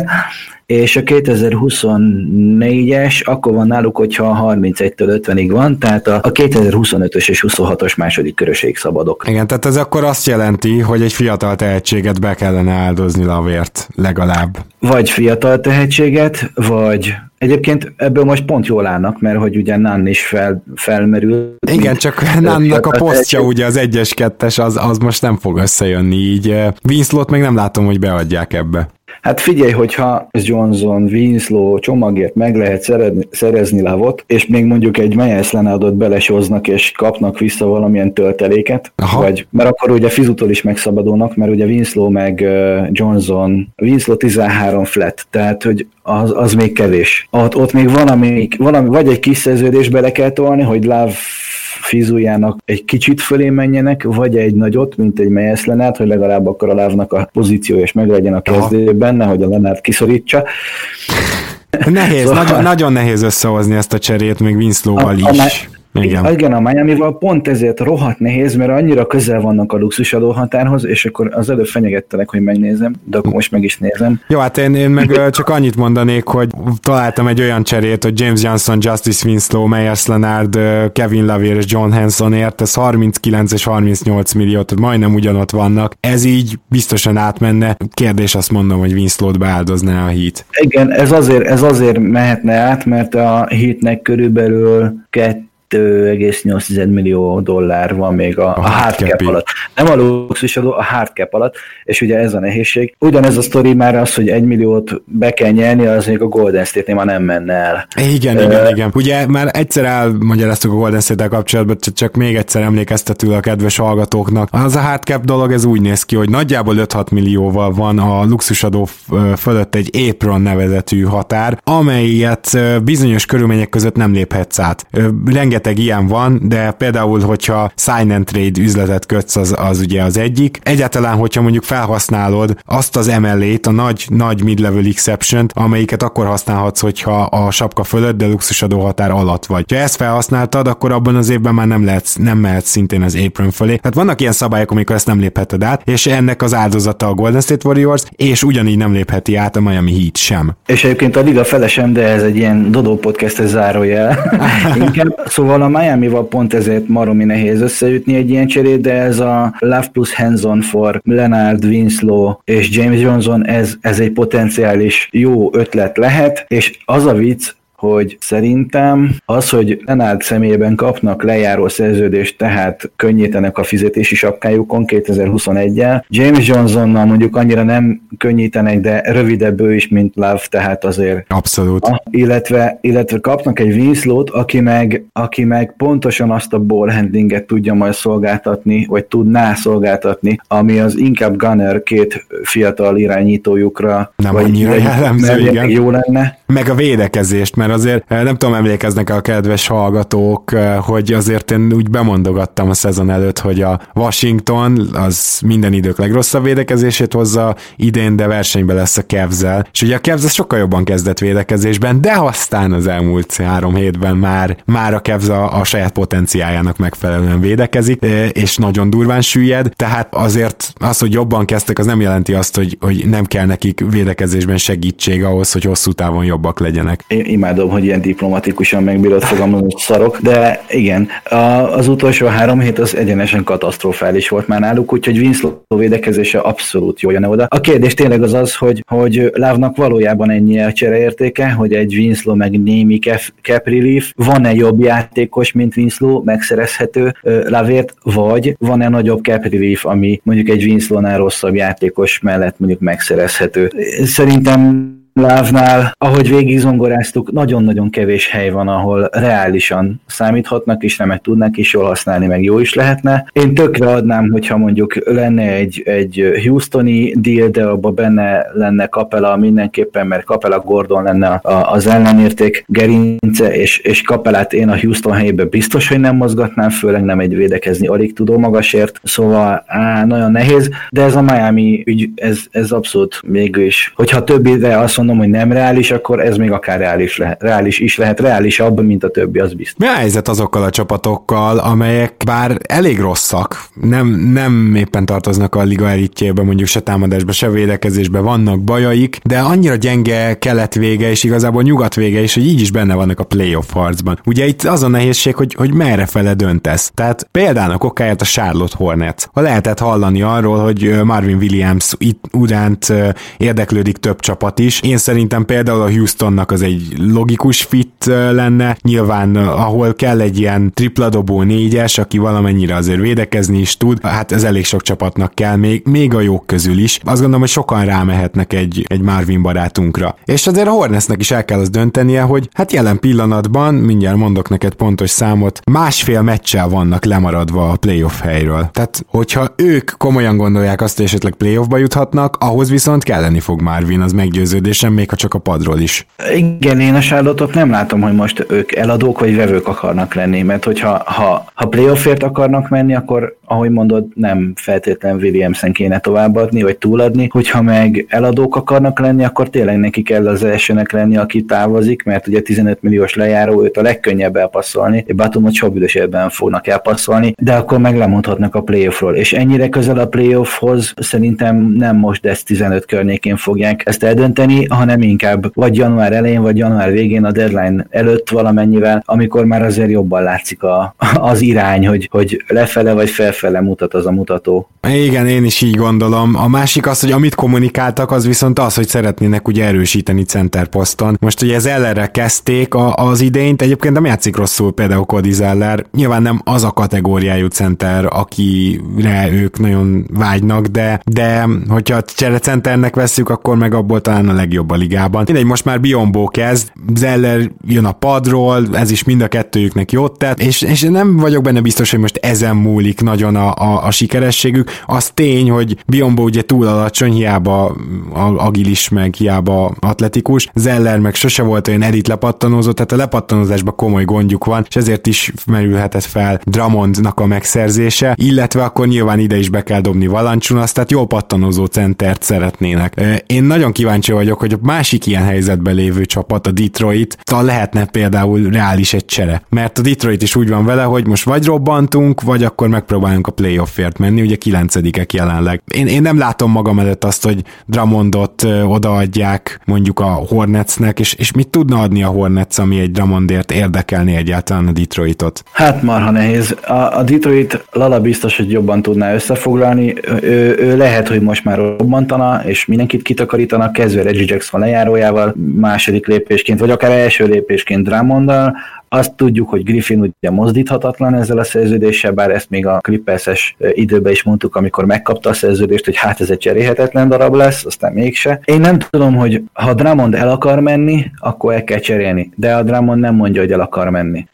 és a 2024-es akkor van náluk, hogyha 31-től 50-ig van, tehát a 2025-ös és 26-os második köröség szabadok. Igen, tehát ez akkor azt jelenti, hogy egy fiatal tehetséget be kellene áldozni lavért, legalább. Vagy fiatal tehetséget, vagy Egyébként ebből most pont jól állnak, mert hogy ugye Nan is fel, felmerül. Igen, csak Nannak a posztja ugye az egyes kettes, az, az most nem fog összejönni így. Winslow-t meg nem látom, hogy beadják ebbe. Hát figyelj, hogyha Johnson, Winslow csomagért meg lehet szerezni, szerezni lavot, és még mondjuk egy Meyers Lenardot belesoznak, és kapnak vissza valamilyen tölteléket, Aha. vagy, mert akkor ugye Fizutól is megszabadulnak, mert ugye Winslow meg Johnson, Winslow 13 flat, tehát hogy az, az még kevés. Ott, ott még valami, valami, vagy egy kis szerződés bele kell tolni, hogy Love fizújának egy kicsit fölé menjenek, vagy egy nagyot, mint egy Meyers Lenát, hogy legalább akkor a lávnak a pozíciója és meg legyen a kezdőben, nehogy a Lenát kiszorítsa. Nehéz, szóval... nagyon, nagyon nehéz összehozni ezt a cserét, még Winslow-val is. Igen. Igen, a Miami-val pont ezért rohadt nehéz, mert annyira közel vannak a luxusadó határhoz, és akkor az előbb fenyegettelek, hogy megnézem, de akkor most meg is nézem. Jó, hát én, én meg csak annyit mondanék, hogy találtam egy olyan cserét, hogy James Johnson, Justice Winslow, Meyers Leonard, Kevin Lavier és John Hansonért, ez 39 és 38 millió, tehát majdnem ugyanott vannak. Ez így biztosan átmenne. Kérdés azt mondom, hogy Winslow-t beáldozná a hit. Igen, ez azért, ez azért mehetne át, mert a hitnek körülbelül 2,8 millió dollár van még a, a, a hard cap alatt. Nem a luxus adó, a hard cap alatt, és ugye ez a nehézség. Ugyanez a sztori már az, hogy egy milliót be kell nyerni, az még a Golden State-nél már nem menne el. Igen, uh, igen, igen. Ugye már egyszer elmagyaráztuk a Golden State-tel kapcsolatban, csak még egyszer emlékeztető a kedves hallgatóknak. Az a hard cap dolog, ez úgy néz ki, hogy nagyjából 5-6 millióval van a luxusadó fölött egy apron nevezetű határ, amelyet bizonyos körülmények között nem léphetsz át. Rengeteg rengeteg ilyen van, de például, hogyha sign and trade üzletet kötsz, az, az ugye az egyik. Egyáltalán, hogyha mondjuk felhasználod azt az MLA-t, a nagy, nagy mid-level exception amelyiket akkor használhatsz, hogyha a sapka fölött, de luxusadó határ alatt vagy. Ha ezt felhasználtad, akkor abban az évben már nem, lehetsz, nem mehetsz szintén az apron fölé. Tehát vannak ilyen szabályok, amikor ezt nem lépheted át, és ennek az áldozata a Golden State Warriors, és ugyanígy nem lépheti át a Miami Heat sem. És egyébként a liga felesem, de ez egy ilyen Dodó podcast zárójel. Inkább, szóval Szóval a Miami-val pont ezért maromi nehéz összeütni egy ilyen cserét, de ez a Love plus Hands-on for Leonard Winslow és James Johnson, ez, ez egy potenciális jó ötlet lehet, és az a vicc, hogy szerintem az, hogy Lenárd személyében kapnak lejáró szerződést, tehát könnyítenek a fizetési sapkájukon 2021-el. James Johnsonnal mondjuk annyira nem könnyítenek, de rövidebb ő is, mint Love, tehát azért... Abszolút. A, illetve, illetve kapnak egy Winslow-t, aki meg, aki meg pontosan azt a ball handlinget tudja majd szolgáltatni, vagy tudná szolgáltatni, ami az inkább Gunner két fiatal irányítójukra nem vagy annyira jellemző, igen. jó lenne. Meg a védekezést, mert mert azért eh, nem tudom, emlékeznek a kedves hallgatók, eh, hogy azért én úgy bemondogattam a szezon előtt, hogy a Washington az minden idők legrosszabb védekezését hozza idén, de versenyben lesz a Kevzel. És ugye a Kevz sokkal jobban kezdett védekezésben, de aztán az elmúlt három hétben már, már a Kevz a, a saját potenciájának megfelelően védekezik, eh, és nagyon durván süllyed, tehát azért az, hogy jobban kezdtek, az nem jelenti azt, hogy, hogy nem kell nekik védekezésben segítség ahhoz, hogy hosszú távon jobbak legyenek. Én imádom, hogy ilyen diplomatikusan megbírod fogalmazni, szarok, de igen, az utolsó három hét az egyenesen katasztrofális volt már náluk, úgyhogy Winslow védekezése abszolút jó jön oda. A kérdés tényleg az az, hogy, hogy Lávnak valójában ennyi a csereértéke, hogy egy Winslow meg némi cap, relief, van-e jobb játékos, mint Winslow, megszerezhető Lavért, vagy van-e nagyobb cap relief, ami mondjuk egy Winslownál rosszabb játékos mellett mondjuk megszerezhető. Szerintem Lávnál, ahogy végig zongoráztuk, nagyon-nagyon kevés hely van, ahol reálisan számíthatnak, és nemet tudnak is jól használni, meg jó is lehetne. Én tökre adnám, hogyha mondjuk lenne egy, egy Houstoni deal, de abban benne lenne Kapela mindenképpen, mert Kapela Gordon lenne az ellenérték gerince, és, és Kapelát én a Houston helyében biztos, hogy nem mozgatnám, főleg nem egy védekezni alig tudó magasért, szóval á, nagyon nehéz, de ez a Miami ügy, ez, ez abszolút mégis, hogyha több ide azt mondom, hogy nem reális, akkor ez még akár reális, lehet, reális is lehet, reálisabb, mint a többi, az biztos. Mi a helyzet azokkal a csapatokkal, amelyek bár elég rosszak, nem, nem éppen tartoznak a liga elitjébe, mondjuk se támadásba, se védekezésbe, vannak bajaik, de annyira gyenge kelet vége, és igazából nyugat vége is, hogy így is benne vannak a playoff harcban. Ugye itt az a nehézség, hogy, hogy merre fele döntesz. Tehát például okáját a Charlotte Hornets. Ha lehetett hallani arról, hogy Marvin Williams itt utánt érdeklődik több csapat is, én szerintem például a Houstonnak az egy logikus fit lenne, nyilván ahol kell egy ilyen tripladobó négyes, aki valamennyire azért védekezni is tud, hát ez elég sok csapatnak kell, még, még a jók közül is. Azt gondolom, hogy sokan rámehetnek egy, egy Marvin barátunkra. És azért a Hornetsnek is el kell az döntenie, hogy hát jelen pillanatban, mindjárt mondok neked pontos számot, másfél meccsel vannak lemaradva a playoff helyről. Tehát, hogyha ők komolyan gondolják azt, hogy esetleg playoffba juthatnak, ahhoz viszont kelleni fog Marvin, az meggyőződés és nem még ha csak a padról is. Igen, én a charlotte nem látom, hogy most ők eladók vagy vevők akarnak lenni, mert hogyha ha, ha playoffért akarnak menni, akkor ahogy mondod, nem feltétlen Williamson kéne továbbadni, vagy túladni, hogyha meg eladók akarnak lenni, akkor tényleg neki kell az elsőnek lenni, aki távozik, mert ugye 15 milliós lejáró, őt a legkönnyebb elpasszolni, Batumot sok ebben fognak elpasszolni, de akkor meg lemondhatnak a playoffról, és ennyire közel a playoffhoz szerintem nem most ezt 15 környékén fogják ezt eldönteni, hanem inkább vagy január elején, vagy január végén a deadline előtt valamennyivel, amikor már azért jobban látszik a, az irány, hogy, hogy lefele vagy felfele mutat az a mutató. Igen, én is így gondolom. A másik az, hogy amit kommunikáltak, az viszont az, hogy szeretnének ugye erősíteni center poszton. Most ugye ez ellenre kezdték a, az idényt, egyébként nem játszik rosszul például Cody Zeller. Nyilván nem az a kategóriájú center, akire ők nagyon vágynak, de, de hogyha a centernek veszük, akkor meg abból talán a legjobb a ligában. Mindegy, most már Biombó kezd, Zeller jön a padról, ez is mind a kettőjüknek jót tett, és, és nem vagyok benne biztos, hogy most ezen múlik nagyon a, a, a sikerességük. Az tény, hogy Biombó ugye túl alacsony, hiába agilis, meg hiába atletikus, Zeller meg sose volt olyan elit lepattanózó, tehát a lepattanózásban komoly gondjuk van, és ezért is merülhetett fel Dramondnak a megszerzése, illetve akkor nyilván ide is be kell dobni Valancsunas, tehát jó pattanózó centert szeretnének. Én nagyon kíváncsi vagyok, hogy a másik ilyen helyzetben lévő csapat, a Detroit, tal lehetne például reális egy csere. Mert a Detroit is úgy van vele, hogy most vagy robbantunk, vagy akkor megpróbálunk a playoffért menni, ugye kilencedikek jelenleg. Én, én nem látom magam előtt azt, hogy Dramondot odaadják mondjuk a Hornetsnek, és, és mit tudna adni a Hornets, ami egy Dramondért érdekelni egyáltalán a Detroitot? Hát marha nehéz. A, a Detroit Lala biztos, hogy jobban tudná összefoglalni. Ő, ő lehet, hogy most már robbantana, és mindenkit kitakarítanak, kezdve Reggie Jackson lejárójával, második lépésként, vagy akár első lépésként Dramondal, azt tudjuk, hogy Griffin ugye mozdíthatatlan ezzel a szerződéssel, bár ezt még a Clippers-es időben is mondtuk, amikor megkapta a szerződést, hogy hát ez egy cserélhetetlen darab lesz, aztán mégse. Én nem tudom, hogy ha Drummond el akar menni, akkor el kell cserélni, de a Drummond nem mondja, hogy el akar menni.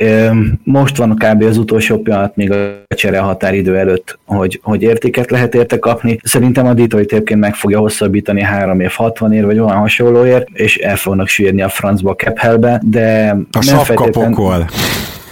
Most van kb. az utolsó pillanat még a csere határidő előtt, hogy, hogy értéket lehet érte kapni. Szerintem a Detroit egyébként meg fogja hosszabbítani 3 év 60 ér, vagy olyan hasonlóért, és el fognak süllyedni a francba a cap de a nem feltétlenül gól.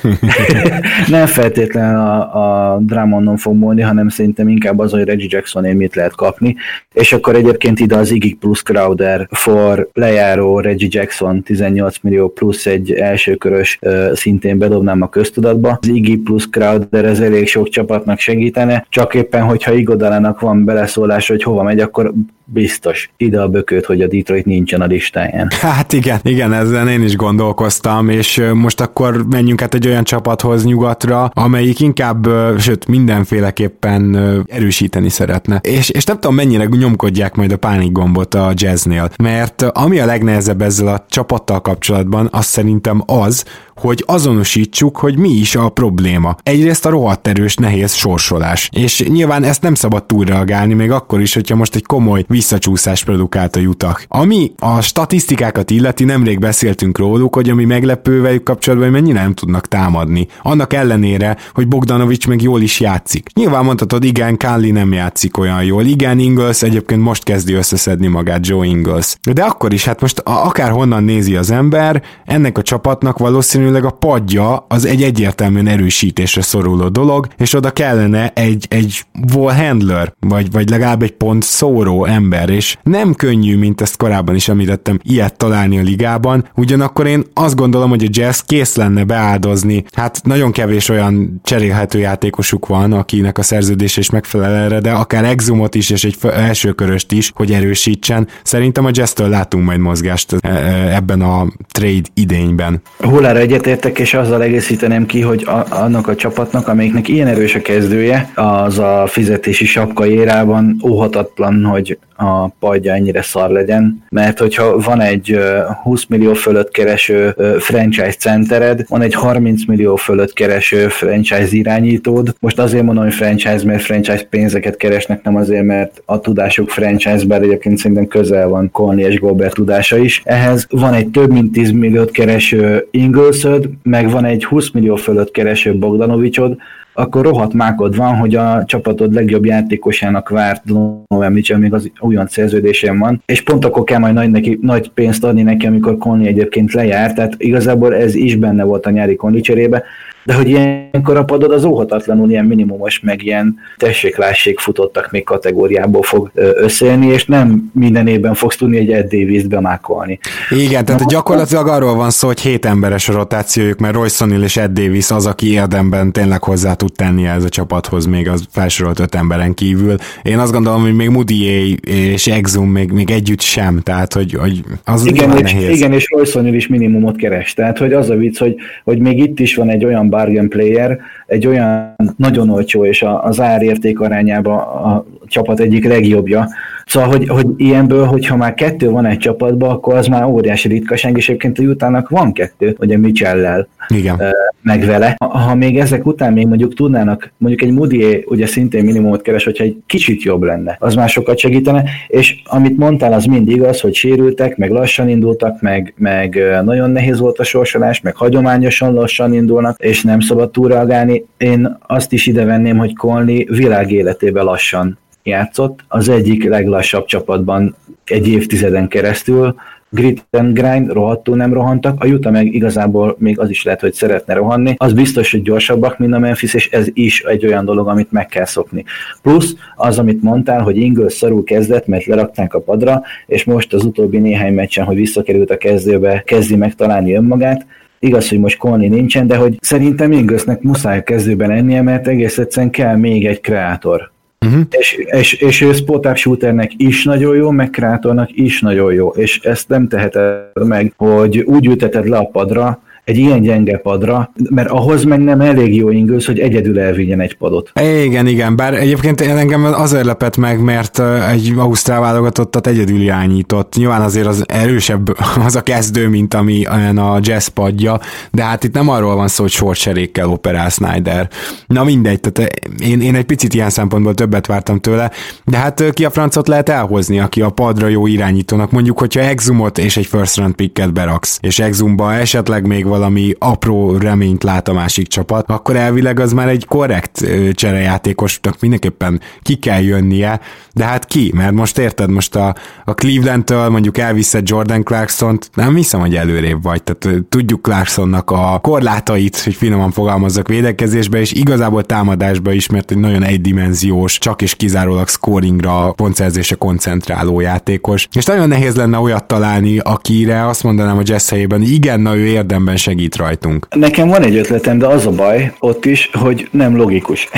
nem feltétlenül a, a Drummondon fog múlni, hanem szerintem inkább az, hogy Reggie Jackson mit lehet kapni, és akkor egyébként ide az Iggy plus Crowder for lejáró Reggie Jackson 18 millió plusz egy elsőkörös uh, szintén bedobnám a köztudatba. Az Iggy plus Crowder ez elég sok csapatnak segítene, csak éppen, hogyha Igodalának van beleszólás, hogy hova megy, akkor biztos ide a bököt, hogy a Detroit nincsen a listáján. Hát igen, igen, ezzel én is gondolkoztam, és most akkor menjünk át egy olyan csapathoz nyugatra, amelyik inkább, sőt mindenféleképpen erősíteni szeretne. És, és nem tudom mennyire nyomkodják majd a pánikgombot a jazznél, mert ami a legnehezebb ezzel a csapattal kapcsolatban, az szerintem az, hogy azonosítsuk, hogy mi is a probléma. Egyrészt a rohadt erős, nehéz sorsolás. És nyilván ezt nem szabad túlreagálni, még akkor is, hogyha most egy komoly visszacsúszás produkált a jutak. Ami a statisztikákat illeti, nemrég beszéltünk róluk, hogy ami meglepő velük kapcsolatban, hogy mennyire nem tudnak támadni. Annak ellenére, hogy Bogdanovics meg jól is játszik. Nyilván mondhatod, igen, Kálli nem játszik olyan jól. Igen, Ingles egyébként most kezdi összeszedni magát Joe Ingles. De akkor is, hát most akár honnan nézi az ember, ennek a csapatnak valószínűleg valószínűleg a padja az egy egyértelműen erősítésre szoruló dolog, és oda kellene egy, egy wall handler, vagy, vagy legalább egy pont szóró ember, és nem könnyű, mint ezt korábban is említettem, ilyet találni a ligában, ugyanakkor én azt gondolom, hogy a Jazz kész lenne beáldozni, hát nagyon kevés olyan cserélhető játékosuk van, akinek a szerződése is megfelel erre, de akár Exumot is, és egy elsőköröst is, hogy erősítsen. Szerintem a Jazz-től látunk majd mozgást e, e, ebben a trade idényben. Hullára egyet egyetértek, és azzal egészíteném ki, hogy a, annak a csapatnak, amelyiknek ilyen erős a kezdője, az a fizetési sapka érában óhatatlan, hogy a padja ennyire szar legyen, mert hogyha van egy 20 millió fölött kereső franchise centered, van egy 30 millió fölött kereső franchise irányítód, most azért mondom, hogy franchise, mert franchise pénzeket keresnek, nem azért, mert a tudásuk franchise, bár egyébként szerintem közel van Conley és Gobert tudása is. Ehhez van egy több mint 10 milliót kereső Inglesöd, meg van egy 20 millió fölött kereső Bogdanovicsod, akkor rohadt mákod van, hogy a csapatod legjobb játékosának várt Donovan Mitchell még az olyan szerződésén van, és pont akkor kell majd nagy, neki, nagy pénzt adni neki, amikor Conley egyébként lejár, tehát igazából ez is benne volt a nyári Conley cserébe, de hogy ilyenkor a padod az óhatatlanul ilyen minimumos, meg ilyen tessék futottak még kategóriából fog összejönni, és nem minden évben fogsz tudni egy Ed Davis-t bemákolni. Igen, tehát gyakorlatilag arról van szó, hogy hét emberes a rotációjuk, mert Royce O'Neal és Ed Davis az, aki érdemben tényleg hozzá tud tenni ez a csapathoz, még az felsorolt öt emberen kívül. Én azt gondolom, hogy még Moody és Exum még, még együtt sem, tehát hogy, hogy az igen, és, nehéz. Igen, és Royce O'Neal is minimumot keres, tehát hogy az a vicc, hogy, hogy még itt is van egy olyan bargain player, egy olyan nagyon olcsó és az árérték arányában a csapat egyik legjobbja. Szóval, hogy, hogy ilyenből, hogyha már kettő van egy csapatban, akkor az már óriási ritkaság, és egyébként a jutának van kettő, ugye Michellel Igen. meg vele. Ha, ha még ezek után még mondjuk tudnának, mondjuk egy Moody ugye szintén minimumot keres, hogyha egy kicsit jobb lenne, az már sokat segítene, és amit mondtál, az mind igaz, hogy sérültek, meg lassan indultak, meg, meg nagyon nehéz volt a sorsolás, meg hagyományosan lassan indulnak, és nem szabad túlreagálni. Én azt is ide venném, hogy Conley világ életében lassan játszott, az egyik leglassabb csapatban egy évtizeden keresztül, grit and grind, rohadtul nem rohantak, a Utah meg igazából még az is lehet, hogy szeretne rohanni, az biztos, hogy gyorsabbak, mint a Memphis, és ez is egy olyan dolog, amit meg kell szokni. Plusz az, amit mondtál, hogy Ingles szarul kezdett, mert lerakták a padra, és most az utóbbi néhány meccsen, hogy visszakerült a kezdőbe, kezdi megtalálni önmagát, Igaz, hogy most Conley nincsen, de hogy szerintem Inglesnek muszáj kezdőben lennie, mert egész egyszerűen kell még egy kreátor. Uh-huh. És, és, és ő spot up shooternek is nagyon jó, meg kreátornak is nagyon jó, és ezt nem teheted meg, hogy úgy ülteted le a padra, egy ilyen gyenge padra, mert ahhoz meg nem elég jó ingősz, hogy egyedül elvigyen egy padot. Igen, igen, bár egyébként engem azért lepett meg, mert egy Ausztrál válogatottat egyedül irányított. Nyilván azért az erősebb az a kezdő, mint ami olyan a jazz padja, de hát itt nem arról van szó, hogy sorcserékkel operál Snyder. Na mindegy, tehát én, én egy picit ilyen szempontból többet vártam tőle, de hát ki a francot lehet elhozni, aki a padra jó irányítónak. Mondjuk, hogyha Exumot és egy first round picket beraksz, és Exumba esetleg még valami apró reményt lát a másik csapat, akkor elvileg az már egy korrekt cserejátékosnak mindenképpen ki kell jönnie, de hát ki? Mert most érted, most a, a Cleveland-től mondjuk elviszed Jordan Clarkson-t, nem hiszem, hogy előrébb vagy, tehát tudjuk Clarksonnak a korlátait, hogy finoman fogalmazzak védekezésbe, és igazából támadásba is, mert egy nagyon egydimenziós, csak és kizárólag scoringra, pontszerzése koncentráló játékos. És nagyon nehéz lenne olyat találni, akire azt mondanám a Jazz helyében, igen, na ő érdemben segít rajtunk. Nekem van egy ötletem, de az a baj ott is, hogy nem logikus.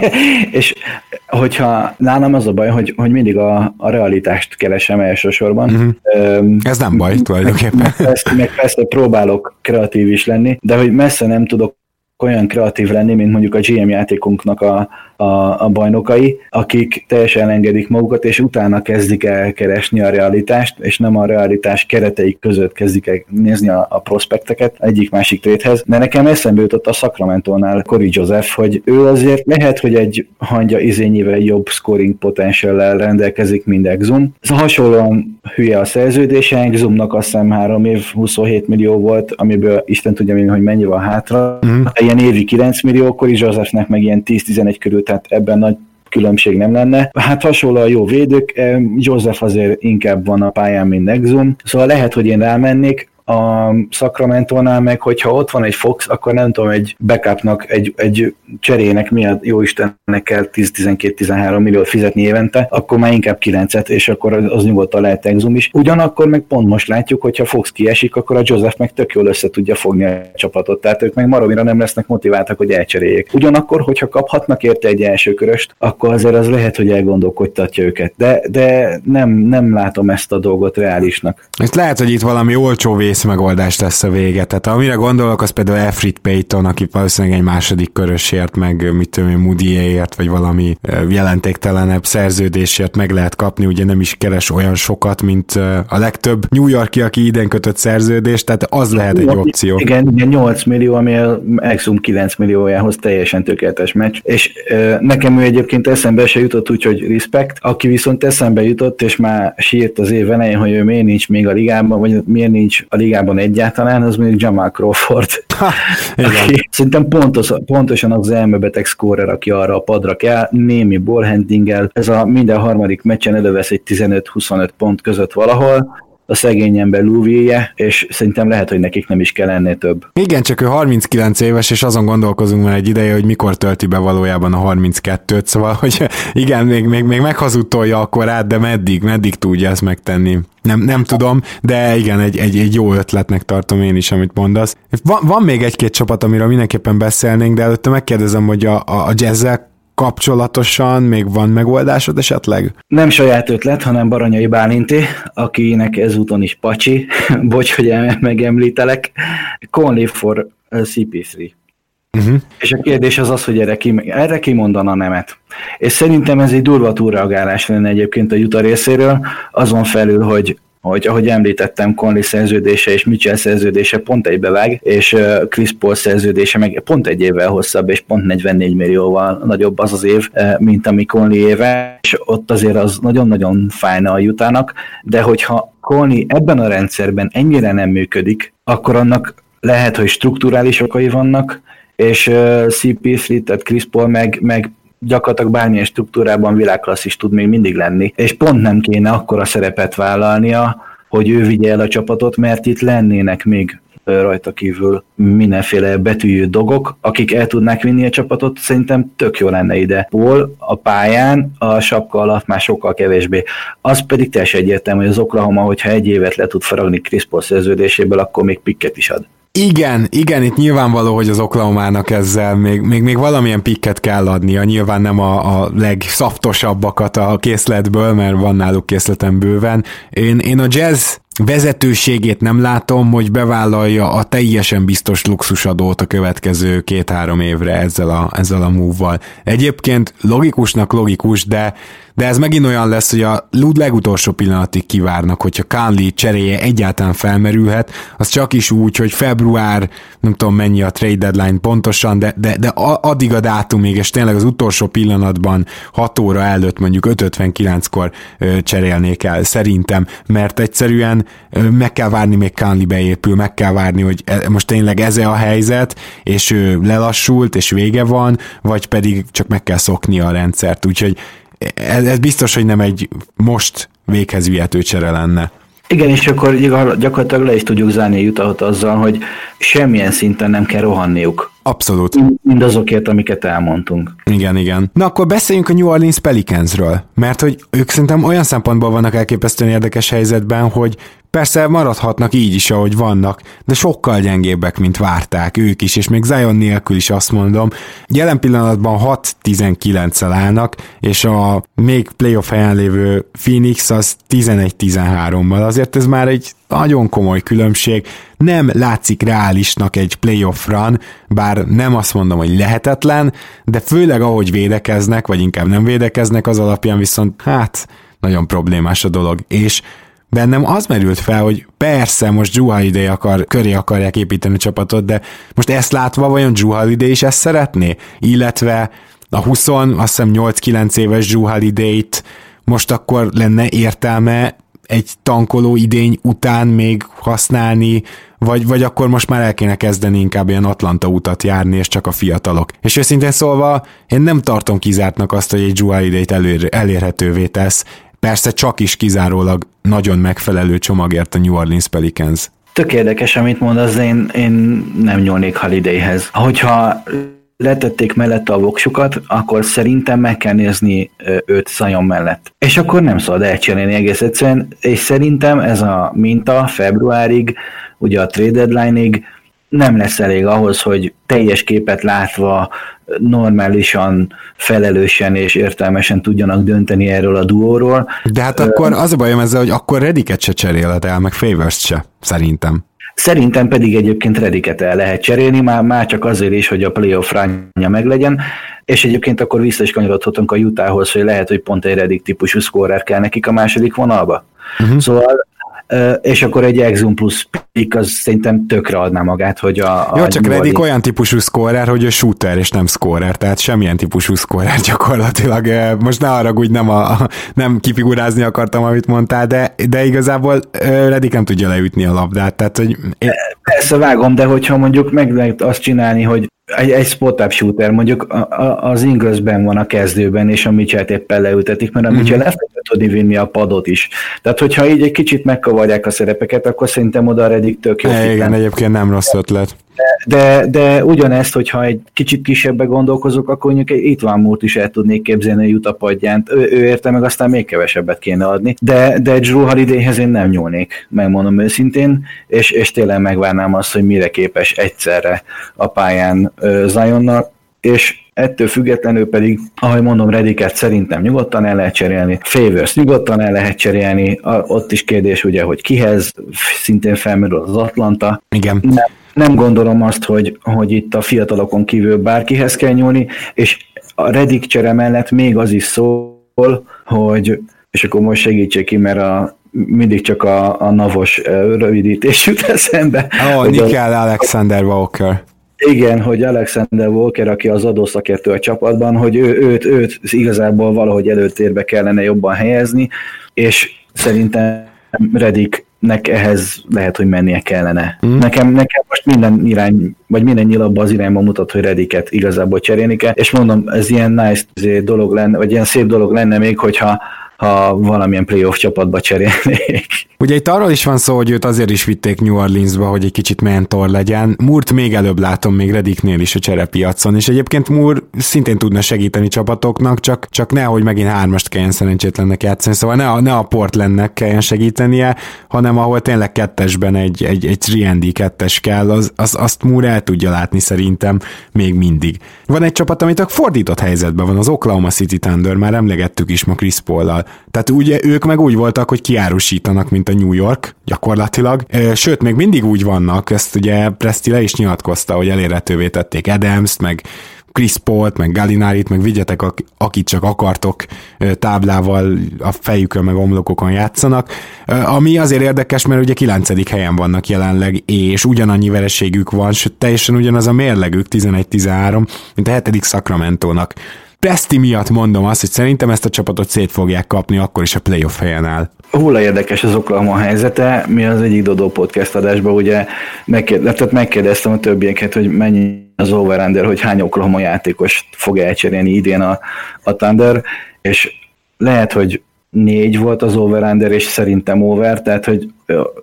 és hogyha nálam az a baj, hogy, hogy mindig a, a realitást keresem elsősorban. Uh-huh. Ez nem baj tulajdonképpen. Meg persze, meg persze próbálok kreatív is lenni, de hogy messze nem tudok olyan kreatív lenni, mint mondjuk a GM játékunknak a, a, a bajnokai, akik teljesen elengedik magukat, és utána kezdik el keresni a realitást, és nem a realitás kereteik között kezdik el nézni a, a prospekteket egyik-másik tréthez. De nekem eszembe jutott a Sacramento-nál Cory Joseph, hogy ő azért lehet, hogy egy hangya izényével jobb scoring potential rendelkezik, mint Exum. Ez hasonlóan hülye a szerződése, Exumnak azt hiszem 3 év 27 millió volt, amiből Isten tudja, hogy mennyi van hátra. Mm. Ilyen évi 9 millió, Cory Josephnek meg ilyen 10-11 körül tehát ebben nagy különbség nem lenne. Hát hasonló a jó védők, eh, Joseph azért inkább van a pályán, mint Nexum, szóval lehet, hogy én rámennék, a Sacramento-nál meg, hogyha ott van egy Fox, akkor nem tudom, egy backupnak, egy, egy cserének miatt jó Istennek kell 10-12-13 milliót fizetni évente, akkor már inkább 9-et, és akkor az nyugodtan lehet Exum is. Ugyanakkor meg pont most látjuk, hogyha Fox kiesik, akkor a Joseph meg tök jól össze tudja fogni a csapatot, tehát ők meg maromira nem lesznek motiváltak, hogy elcseréljék. Ugyanakkor, hogyha kaphatnak érte egy első köröst, akkor azért az lehet, hogy elgondolkodtatja őket. De, de nem, nem látom ezt a dolgot reálisnak. Ezt lehet, hogy itt valami olcsó vész megoldás lesz a vége. Tehát amire gondolok, az például Efrit Payton, aki valószínűleg egy második körösért, meg mit tudom én, Moody-ért, vagy valami jelentéktelenebb szerződésért meg lehet kapni, ugye nem is keres olyan sokat, mint a legtöbb New Yorki, aki idén kötött szerződést, tehát az lehet egy opció. Igen, igen 8 millió, ami a Exum 9 milliójához teljesen tökéletes meccs, és nekem ő egyébként eszembe se jutott, úgyhogy respect, aki viszont eszembe jutott, és már sírt az év elején, hogy ő miért nincs még a ligában, vagy miért nincs a ligában ligában egyáltalán, az mondjuk Jamal Crawford. Ha, aki szerintem pontos, pontosan az elmebeteg scorer, aki arra a padra kell, némi ballhandlinggel, ez a minden harmadik meccsen elővesz egy 15-25 pont között valahol, a szegény ember lúvéje, és szerintem lehet, hogy nekik nem is kell ennél több. Igen, csak ő 39 éves, és azon gondolkozunk már egy ideje, hogy mikor tölti be valójában a 32-t, szóval, hogy igen, még, még, még meghazudtolja a korát, de meddig, meddig tudja ezt megtenni? Nem, nem tudom, de igen, egy, egy, egy jó ötletnek tartom én is, amit mondasz. Van, van még egy-két csapat, amiről mindenképpen beszélnénk, de előtte megkérdezem, hogy a, a, a jazzek kapcsolatosan még van megoldásod esetleg? Nem saját ötlet, hanem Baranyai Bálinti, akinek ezúton is pacsi, bocs, hogy megemlítelek, Conley for CP3. Uh-huh. És a kérdés az az, hogy erre ki, erre ki mondana nemet. És szerintem ez egy durva túlreagálás lenne egyébként a Juta részéről, azon felül, hogy hogy ahogy említettem, Conley szerződése és Mitchell szerződése pont egybevág, és Chris Paul szerződése meg pont egy évvel hosszabb, és pont 44 millióval nagyobb az az év, mint ami Conley éve, és ott azért az nagyon-nagyon fájna a jutának, de hogyha Conley ebben a rendszerben ennyire nem működik, akkor annak lehet, hogy strukturális okai vannak, és CP3, tehát Chris Paul meg, meg gyakorlatilag bármilyen struktúrában világklasszis tud még mindig lenni, és pont nem kéne akkora szerepet vállalnia, hogy ő vigye el a csapatot, mert itt lennének még rajta kívül mindenféle betűjű dogok, akik el tudnák vinni a csapatot, szerintem tök jó lenne ide. Paul a pályán, a sapka alatt már sokkal kevésbé. Az pedig teljesen egyértelmű, hogy az Oklahoma, hogyha egy évet le tud faragni Chris Paul szerződéséből, akkor még pikket is ad. Igen, igen, itt nyilvánvaló, hogy az Oklahoma-nak ezzel még, még, még valamilyen pikket kell adnia, nyilván nem a, a legszaftosabbakat a készletből, mert van náluk készletem bőven. Én, én a jazz vezetőségét nem látom, hogy bevállalja a teljesen biztos luxusadót a következő két-három évre ezzel a, ezzel a move-val. Egyébként logikusnak logikus, de de ez megint olyan lesz, hogy a legutolsó pillanatig kivárnak, hogyha Kánli cseréje egyáltalán felmerülhet, az csak is úgy, hogy február, nem tudom mennyi a trade deadline pontosan, de, de, de addig a dátumig, és tényleg az utolsó pillanatban 6 óra előtt mondjuk 5.59-kor cserélnék el, szerintem, mert egyszerűen meg kell várni, még Kánli beépül, meg kell várni, hogy e, most tényleg ez a helyzet, és ő lelassult, és vége van, vagy pedig csak meg kell szokni a rendszert, úgyhogy ez, ez biztos, hogy nem egy most véghez vihető csere lenne. Igen, és akkor gyakorlatilag le is tudjuk zárni a jutat azzal, hogy semmilyen szinten nem kell rohanniuk. Abszolút. Mindazokért, amiket elmondtunk. Igen, igen. Na akkor beszéljünk a New Orleans Pelicansről, mert hogy ők szerintem olyan szempontból vannak elképesztően érdekes helyzetben, hogy Persze maradhatnak így is, ahogy vannak, de sokkal gyengébbek, mint várták ők is, és még Zion nélkül is azt mondom. Jelen pillanatban 6-19-el állnak, és a még playoff helyen lévő Phoenix az 11-13-mal. Azért ez már egy nagyon komoly különbség. Nem látszik reálisnak egy playoff run, bár nem azt mondom, hogy lehetetlen, de főleg ahogy védekeznek, vagy inkább nem védekeznek, az alapján viszont hát nagyon problémás a dolog. És bennem az merült fel, hogy persze most Drew Holiday akar, köré akarják építeni a csapatot, de most ezt látva vajon Drew Holiday is ezt szeretné? Illetve a 20, azt hiszem 8-9 éves Drew Holiday-t most akkor lenne értelme egy tankoló idény után még használni, vagy, vagy akkor most már el kéne kezdeni inkább ilyen Atlanta utat járni, és csak a fiatalok. És őszintén szólva, én nem tartom kizártnak azt, hogy egy Drew Holiday-t elér, elérhetővé tesz, Persze csak is kizárólag nagyon megfelelő csomagért a New Orleans Pelicans. Tök érdekes, amit mondasz, én, én nem nyúlnék Holidayhez. Hogyha letették mellette a voksukat, akkor szerintem meg kell nézni őt Szajon mellett. És akkor nem szabad elcserélni egész egyszerűen, és szerintem ez a minta februárig, ugye a trade deadline-ig nem lesz elég ahhoz, hogy teljes képet látva normálisan, felelősen és értelmesen tudjanak dönteni erről a duóról. De hát akkor az a bajom ezzel, hogy akkor Rediket se cserélhet el, meg favors se, szerintem. Szerintem pedig egyébként Rediket el lehet cserélni, már, már csak azért is, hogy a playoff rányja meglegyen, és egyébként akkor vissza is kanyarodhatunk a Utahhoz, hogy lehet, hogy pont egy Redik típusú scorer kell nekik a második vonalba. Uh-huh. Szóval és akkor egy Exum plusz pick az szerintem tökre adná magát, hogy a... Jó, a csak Reddick olyan típusú scorer, hogy ő shooter és nem scorer, tehát semmilyen típusú scorer gyakorlatilag. Most ne arra úgy nem, a, nem kifigurázni akartam, amit mondtál, de, de igazából Reddick nem tudja leütni a labdát, tehát hogy... Persze vágom, de hogyha mondjuk meg lehet azt csinálni, hogy egy, egy spot-up shooter, mondjuk a, a, az Inglesben van a kezdőben, és a Mitchell éppen leültetik, mert a Mitchell mm-hmm. le fogja tudni vinni a padot is. Tehát, hogyha így egy kicsit megkavarják a szerepeket, akkor szerintem oda Reddick tök jó. E, igen, egyébként nem rossz ötlet. De, de ugyanezt, hogyha egy kicsit kisebbbe gondolkozok, akkor mondjuk itt van múlt is el tudnék képzelni a Utah padjánt. Ő, ő érte meg, aztán még kevesebbet kéne adni. De, de Drew Holidayhez én nem nyúlnék, megmondom őszintén, és, és tényleg megvárnám azt, hogy mire képes egyszerre a pályán Zionnal, és ettől függetlenül pedig, ahogy mondom, Rediket szerintem nyugodtan el lehet cserélni, Favors nyugodtan el lehet cserélni, ott is kérdés ugye, hogy kihez, szintén felmerül az Atlanta. Igen. Nem, nem gondolom azt, hogy, hogy itt a fiatalokon kívül bárkihez kell nyúlni, és a Redik csere mellett még az is szól, hogy, és akkor most segítsék ki, mert a, mindig csak a, a navos rövidítés jut eszembe. Ó, oh, Nickel Alexander Walker. Igen, hogy Alexander Walker, aki az adószakértő a csapatban, hogy ő, őt, őt igazából valahogy előtérbe kellene jobban helyezni, és szerintem Redik nek ehhez lehet, hogy mennie kellene. Mm. Nekem, nekem most minden irány, vagy minden nyilabban az irányba mutat, hogy Rediket igazából cserélni kell, és mondom, ez ilyen nice dolog lenne, vagy ilyen szép dolog lenne még, hogyha ha valamilyen playoff csapatba cserélnék. Ugye itt arról is van szó, hogy őt azért is vitték New Orleansba, hogy egy kicsit mentor legyen. Murt még előbb látom még Rediknél is a cserepiacon, és egyébként Moore szintén tudna segíteni csapatoknak, csak, csak nehogy megint hármast kelljen szerencsétlennek játszani, szóval ne a, ne a Portlandnek kelljen segítenie, hanem ahol tényleg kettesben egy, egy, egy 3 kettes kell, az, az, azt Moore el tudja látni szerintem még mindig. Van egy csapat, amit a fordított helyzetben van, az Oklahoma City Thunder, már emlegettük is ma Chris Paul-lal. Tehát ugye ők meg úgy voltak, hogy kiárusítanak, mint a New York, gyakorlatilag. Sőt, még mindig úgy vannak, ezt ugye Presti le is nyilatkozta, hogy elérhetővé tették Adams-t, meg Chris Paul-t, meg Galinárit, meg vigyetek, akit csak akartok táblával a fejükön, meg omlokokon játszanak. Ami azért érdekes, mert ugye 9. helyen vannak jelenleg, és ugyanannyi vereségük van, sőt teljesen ugyanaz a mérlegük, 11-13, mint a 7. Sacramento-nak. Presti miatt mondom azt, hogy szerintem ezt a csapatot szét fogják kapni akkor is a playoff helyen áll. Hula érdekes az Oklahoma helyzete. Mi az egyik Dodó podcast adásban ugye megkérdeztem, megkérdeztem a többieket, hogy mennyi az over hogy hány Oklahoma játékos fog elcserélni idén a, a Thunder, és lehet, hogy négy volt az over és szerintem over, tehát hogy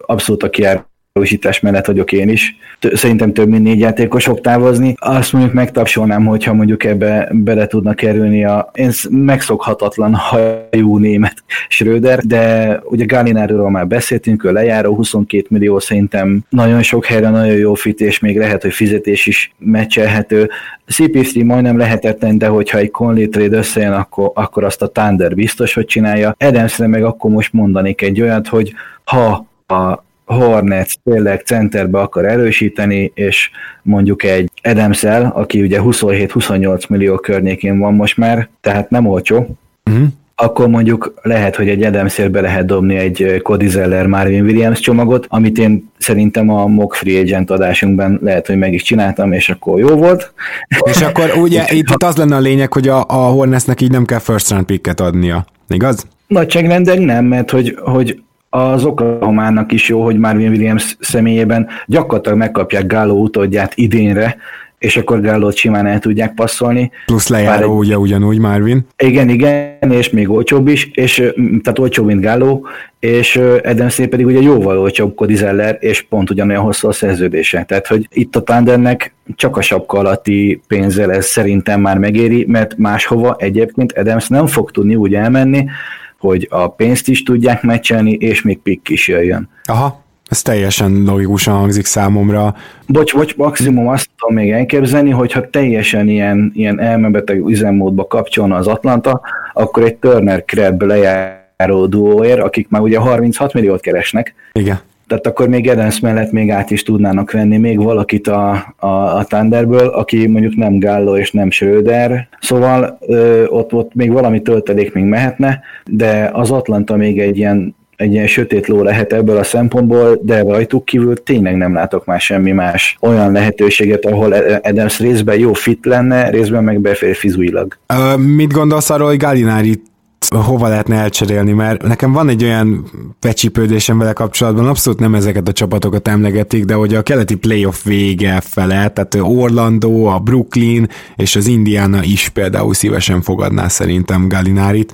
abszolút a kiár erősítás mellett vagyok én is. Szerintem több mint négy játékos fog távozni. Azt mondjuk megtapsolnám, hogyha mondjuk ebbe bele tudna kerülni a én megszokhatatlan hajú német Schröder, de ugye Galináról már beszéltünk, ő lejáró 22 millió szerintem nagyon sok helyre nagyon jó fit, és még lehet, hogy fizetés is meccselhető. CP3 majdnem lehetetlen, de hogyha egy Conley trade összejön, akkor, akkor azt a Thunder biztos, hogy csinálja. Adamsre meg akkor most mondanék egy olyat, hogy ha a Hornets tényleg centerbe akar erősíteni, és mondjuk egy adams aki ugye 27-28 millió környékén van most már, tehát nem olcsó, uh-huh. akkor mondjuk lehet, hogy egy adams be lehet dobni egy Cody Zeller, Marvin Williams csomagot, amit én szerintem a mock free agent adásunkban lehet, hogy meg is csináltam, és akkor jó volt. És akkor ugye itt, itt az lenne a lényeg, hogy a, a Hornetsnek így nem kell first round picket adnia, igaz? Nagyságrendek nem, mert hogy, hogy az Oklahomának is jó, hogy Marvin Williams személyében gyakorlatilag megkapják Gáló utódját idénre, és akkor Gállót simán el tudják passzolni. Plusz lejáró egy... ugye ugyanúgy Marvin. Igen, igen, és még olcsóbb is, és, tehát olcsóbb, mint Gálló, és Edemszé pedig ugye jóval olcsóbb Cody Zeller, és pont ugyanolyan hosszú a szerződése. Tehát, hogy itt a Thundernek csak a sapka alatti pénzzel ez szerintem már megéri, mert máshova egyébként Adams nem fog tudni úgy elmenni, hogy a pénzt is tudják meccselni, és még pick is jöjjön. Aha, ez teljesen logikusan hangzik számomra. Bocs, bocs, maximum azt tudom még elképzelni, hogyha teljesen ilyen, ilyen elmebeteg üzemmódba kapcsolna az Atlanta, akkor egy Turner Krebb lejáró duóért, akik már ugye 36 milliót keresnek. Igen tehát akkor még Edens mellett még át is tudnának venni még valakit a, a, a Thunderből, aki mondjuk nem Gallo és nem Schröder, szóval ö, ott, ott még valami töltelék még mehetne, de az Atlanta még egy ilyen egy ilyen sötét ló lehet ebből a szempontból, de rajtuk kívül tényleg nem látok már semmi más olyan lehetőséget, ahol Adams részben jó fit lenne, részben meg befér fizuilag. Uh, mit gondolsz arról, hogy Gallinari hova lehetne elcserélni, mert nekem van egy olyan pecsipődésem vele kapcsolatban, abszolút nem ezeket a csapatokat emlegetik, de hogy a keleti playoff vége fele, tehát Orlando, a Brooklyn és az Indiana is például szívesen fogadná szerintem Galinárit,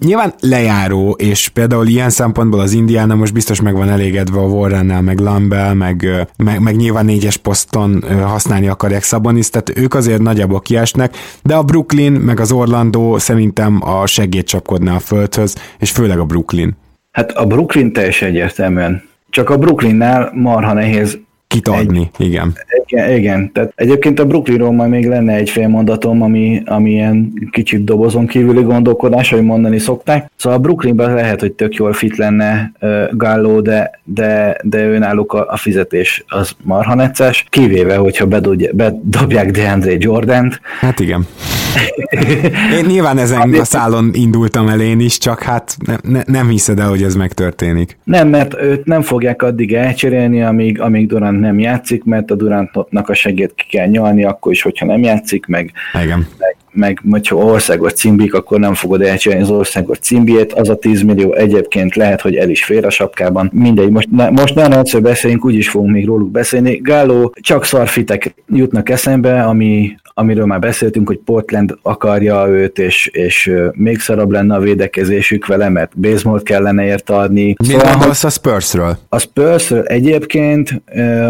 Nyilván lejáró, és például ilyen szempontból az Indiana most biztos meg van elégedve a Warrennel, meg Lambel, meg, meg, meg nyilván négyes poszton használni akarják Szabonis, tehát ők azért nagyjából kiesnek, de a Brooklyn, meg az Orlando szerintem a segét csapkodna a földhöz, és főleg a Brooklyn. Hát a Brooklyn teljesen egyértelműen. Csak a Brooklynnál marha nehéz Kit adni, egy, igen. igen. Igen, tehát egyébként a Brooklynról majd még lenne egy fél mondatom, ami, ami ilyen kicsit dobozon kívüli gondolkodás, hogy mondani szokták. Szóval a Brooklynben lehet, hogy tök jól fit lenne uh, Gallo, de, de, de ő náluk a, a fizetés az marha necces, kivéve, hogyha bedobja, bedobják DeAndre Jordan-t. Hát igen. Én nyilván ezen a szálon indultam el én is, csak hát ne, ne, nem hiszed el, hogy ez megtörténik. Nem, mert őt nem fogják addig elcserélni, amíg, amíg Durant nem játszik, mert a Durantnak a segét ki kell nyalni, akkor is, hogyha nem játszik, meg, Igen. meg, meg hogyha országos cimbik, akkor nem fogod elcserélni az országos cimbiét, az a 10 millió egyébként lehet, hogy el is fér a sapkában. Mindegy, most, ne, most nem egyszer beszélünk, úgyis fogunk még róluk beszélni. Gáló csak szarfitek jutnak eszembe, ami, amiről már beszéltünk, hogy Portland akarja őt, és, és még szarabb lenne a védekezésük vele, mert baseball kellene érte adni. Mi szóval, gondolsz a Spursről? A Spursről egyébként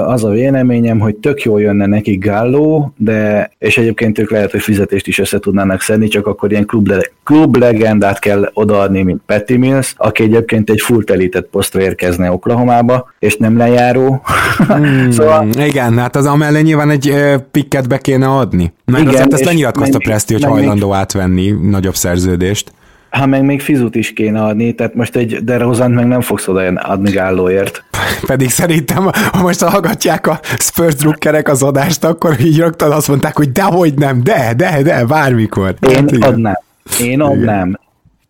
az a véleményem, hogy tök jól jönne neki Gallo, de és egyébként ők lehet, hogy fizetést is össze tudnának szedni, csak akkor ilyen klub, klub legendát kell odaadni, mint Patty Mills, aki egyébként egy full telített posztra érkezne Oklahomába, és nem lejáró. Hmm, szóval... Igen, hát az amellé nyilván egy pikket be kéne adni. Mert Igen, azért ezt lenyilatkozta Presti, hogy hajlandó még, átvenni nagyobb szerződést. Ha meg még fizut is kéne adni, tehát most egy DeRozan meg nem fogsz oda adni gállóért. Pedig szerintem, ha most hallgatják a Spurs drukkerek az adást, akkor így rögtön azt mondták, hogy dehogy nem, de, de, de, bármikor. Én hát, adnám. Én adnám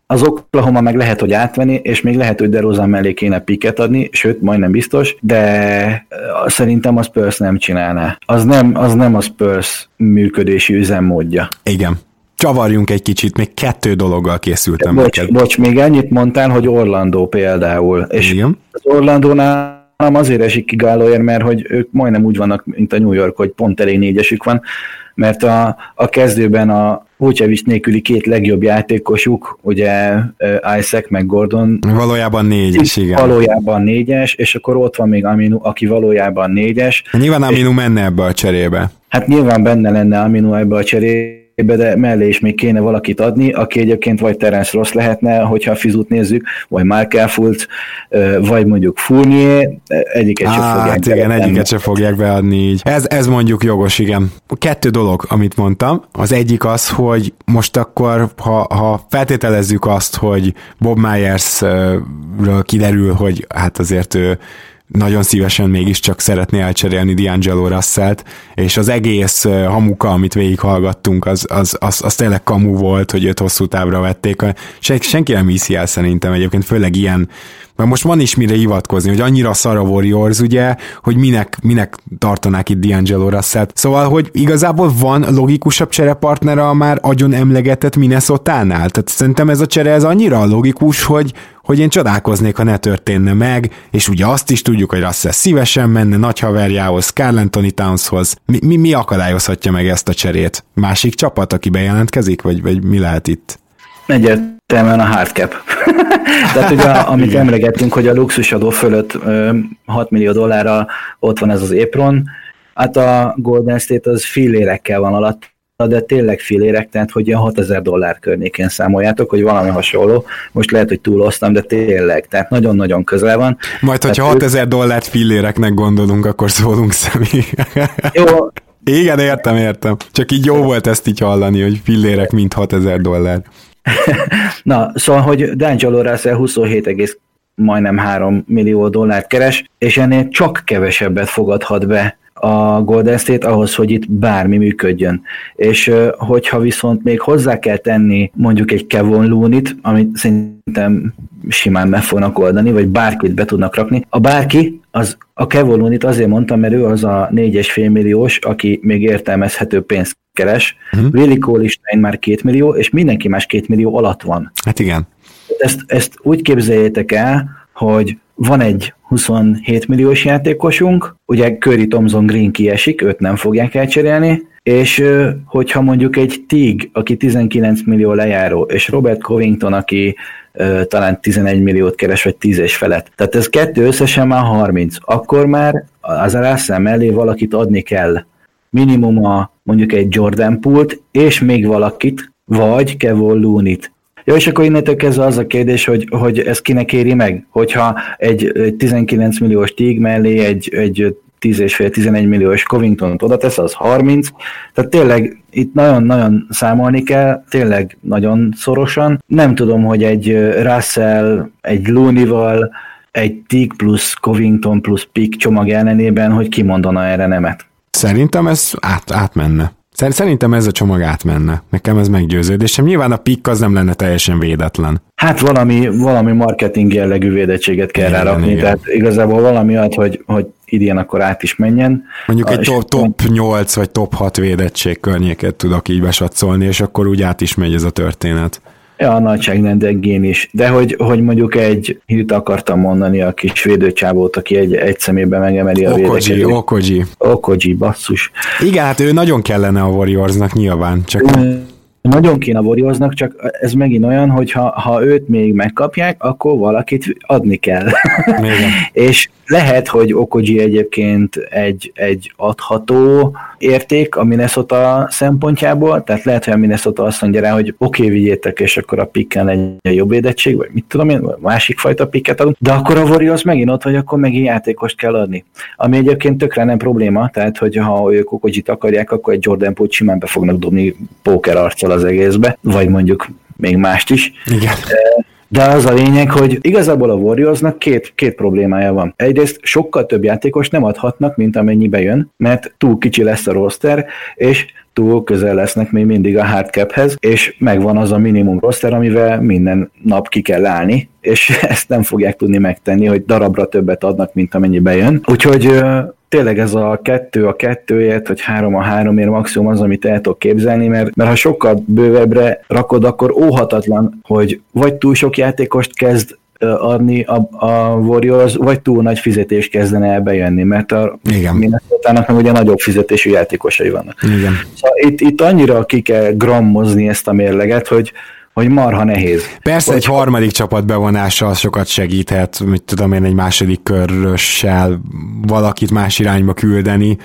az Oklahoma meg lehet, hogy átvenni, és még lehet, hogy DeRozan mellé kéne piket adni, sőt, majdnem biztos, de szerintem a Spurs nem csinálná. Az nem, az nem a Spurs működési üzemmódja. Igen. Csavarjunk egy kicsit, még kettő dologgal készültem. Bocs, neked. bocs, még ennyit mondtál, hogy Orlando például. És Igen. az Orlandónál azért esik ki Gálóért, mert hogy ők majdnem úgy vannak, mint a New York, hogy pont elég négyesük van, mert a, a kezdőben a Vucevic nélküli két legjobb játékosuk, ugye Isaac meg Gordon. Valójában négyes, igen. Valójában négyes, és akkor ott van még Aminu, aki valójában négyes. Nyilván Aminu menne ebbe a cserébe. Hát nyilván benne lenne Aminu ebbe a cserébe, de mellé is még kéne valakit adni, aki egyébként vagy Terence Ross lehetne, hogyha a fizut nézzük, vagy Mark Elfult, vagy mondjuk Fournier, egyiket sem fogják hát igen, beadni. egyiket sem fogják beadni így. Ez, ez mondjuk jogos, igen. Kettő dolog, amit mondtam. Az egyik az, hogy most akkor, ha, ha feltételezzük azt, hogy Bob Myers-ről kiderül, hogy hát azért ő nagyon szívesen mégiscsak szeretné elcserélni D'Angelo russell és az egész hamuka, amit végighallgattunk, az, az, az, az tényleg kamu volt, hogy őt hosszú távra vették. Sen, senki nem hiszi el szerintem egyébként, főleg ilyen mert most van is mire hivatkozni, hogy annyira szar a Warriors, ugye, hogy minek, minek tartanák itt D'Angelo russell Szóval, hogy igazából van logikusabb cserepartner a már agyon emlegetett Minnesota-nál. Tehát szerintem ez a csere ez annyira logikus, hogy, hogy én csodálkoznék, ha ne történne meg, és ugye azt is tudjuk, hogy Russell szívesen menne nagy haverjához, Carl Anthony Townshoz. Mi, mi, mi akadályozhatja meg ezt a cserét? Másik csapat, aki bejelentkezik, vagy, vagy mi lehet itt? Egyértelműen a hardcap. Tehát ugye, amit emlegettünk, hogy a luxusadó fölött 6 millió dollárra ott van ez az épron, hát a Golden State az fillérekkel van alatt, de tényleg filérek, tehát hogy ilyen 6000 dollár környékén számoljátok, hogy valami hasonló. Most lehet, hogy túloztam, de tényleg, tehát nagyon-nagyon közel van. Majd, hogyha 6000 ők... dollárt filléreknek gondolunk, akkor szólunk személy. Jó, igen, értem, értem. Csak így jó volt ezt így hallani, hogy fillérek mint 6000 dollár. Na, szóval, hogy D'Angelo Russell 27, majdnem 3 millió dollárt keres, és ennél csak kevesebbet fogadhat be a Golden State ahhoz, hogy itt bármi működjön. És hogyha viszont még hozzá kell tenni mondjuk egy Kevon Looney-t, amit szerintem simán meg fognak oldani, vagy bárkit be tudnak rakni. A bárki, az a Kevon Looney-t azért mondtam, mert ő az a 4,5 milliós, aki még értelmezhető pénzt keres. Uh-huh. Willi Kohlistein már 2 millió, és mindenki más 2 millió alatt van. Hát igen. Ezt, ezt úgy képzeljétek el, hogy van egy 27 milliós játékosunk, ugye Curry Thompson Green kiesik, őt nem fogják elcserélni, és hogyha mondjuk egy Tig, aki 19 millió lejáró, és Robert Covington, aki talán 11 milliót keres, vagy 10 és felett. Tehát ez kettő összesen már 30. Akkor már az Russell mellé valakit adni kell. Minimum a mondjuk egy Jordan Pult, és még valakit, vagy Kevin Looney-t. Jó, és akkor innentől kezdve az a kérdés, hogy, hogy ez kinek éri meg? Hogyha egy, egy 19 milliós tíg mellé egy, egy 10 és fél 11 milliós Covington-t oda tesz, az 30. Tehát tényleg itt nagyon-nagyon számolni kell, tényleg nagyon szorosan. Nem tudom, hogy egy Russell, egy Looney-val, egy Tig plusz Covington plusz Pick csomag ellenében, hogy kimondana erre nemet. Szerintem ez át, átmenne. Szerintem ez a csomag átmenne. Nekem ez meggyőződésem. Nyilván a pikk az nem lenne teljesen védetlen. Hát valami, valami marketing jellegű védettséget kell igen, rárakni, igen. tehát igazából valami olyat, hogy, hogy idén akkor át is menjen. Mondjuk egy top, top 8 vagy top 6 védettség környéket tudok így besatszolni, és akkor úgy át is megy ez a történet. Ja, a nagyságrendekgén is. De hogy, hogy mondjuk egy hírt akartam mondani a kis védőcsábót, aki egy, egy szemében megemeli a Okoji, védekezést. Okoji. Okoji, basszus. Igen, hát ő nagyon kellene a Warriorsnak nyilván, csak... Nagyon kéne a Warriorsnak, csak ez megint olyan, hogy ha, ha őt még megkapják, akkor valakit adni kell. és lehet, hogy Okoji egyébként egy, egy adható érték a Minnesota szempontjából, tehát lehet, hogy a Minnesota azt mondja rá, hogy oké, okay, vigyétek, és akkor a pikken legyen jobb édettség, vagy mit tudom én, vagy másik fajta pikket adunk, de akkor a Warriors megint ott, hogy akkor megint játékost kell adni. Ami egyébként tökre nem probléma, tehát hogy ha ők Okojit akarják, akkor egy Jordan Poole simán be fognak dobni póker arccal az egészbe, vagy mondjuk még mást is. Igen. De az a lényeg, hogy igazából a Warriorsnak két, két problémája van. Egyrészt sokkal több játékos nem adhatnak, mint amennyi bejön, mert túl kicsi lesz a roster, és túl közel lesznek még mindig a hardcaphez, és megvan az a minimum roster, amivel minden nap ki kell állni, és ezt nem fogják tudni megtenni, hogy darabra többet adnak, mint amennyi bejön. Úgyhogy tényleg ez a kettő a kettőért, vagy három a háromért maximum az, amit el tudok képzelni, mert, mert ha sokkal bővebbre rakod, akkor óhatatlan, hogy vagy túl sok játékost kezd adni a, a Warriors, vagy túl nagy fizetés kezdene el bejönni, mert a Minnesota-nak meg ugye nagyobb fizetésű játékosai vannak. Igen. Szóval itt, itt annyira ki kell grammozni ezt a mérleget, hogy, hogy marha nehéz. Persze hogy egy harmadik csapat bevonása sokat segíthet, mit tudom én, egy második körössel valakit más irányba küldeni,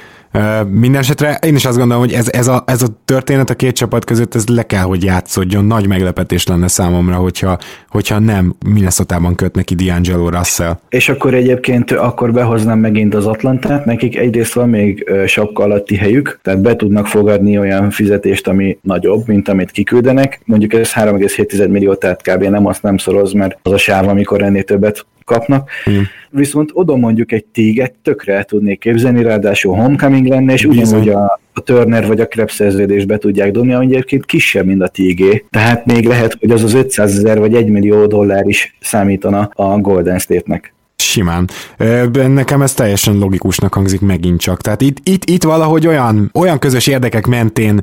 Mindenesetre én is azt gondolom, hogy ez, ez, a, ez a történet a két csapat között ez le kell, hogy játszódjon. Nagy meglepetés lenne számomra, hogyha, hogyha nem minnesota köt neki D'Angelo Russell. És akkor egyébként akkor behoznám megint az Atlantát, nekik egyrészt van még sapka alatti helyük, tehát be tudnak fogadni olyan fizetést, ami nagyobb, mint amit kiküldenek. Mondjuk ez 3,7 millió, tehát kb. nem azt nem szoroz, mert az a sáv, amikor ennél többet kapnak. Mm. Viszont oda mondjuk egy téget tökre el tudnék képzelni, ráadásul homecoming lenne, és ugyanúgy a, a Turner vagy a Krebs szerződésbe tudják dobni, ami egyébként kisebb, mint a TG. Tehát még lehet, hogy az az 500 ezer vagy 1 millió dollár is számítana a Golden State-nek. Simán. Nekem ez teljesen logikusnak hangzik megint csak. Tehát itt, itt, itt valahogy olyan, olyan közös érdekek mentén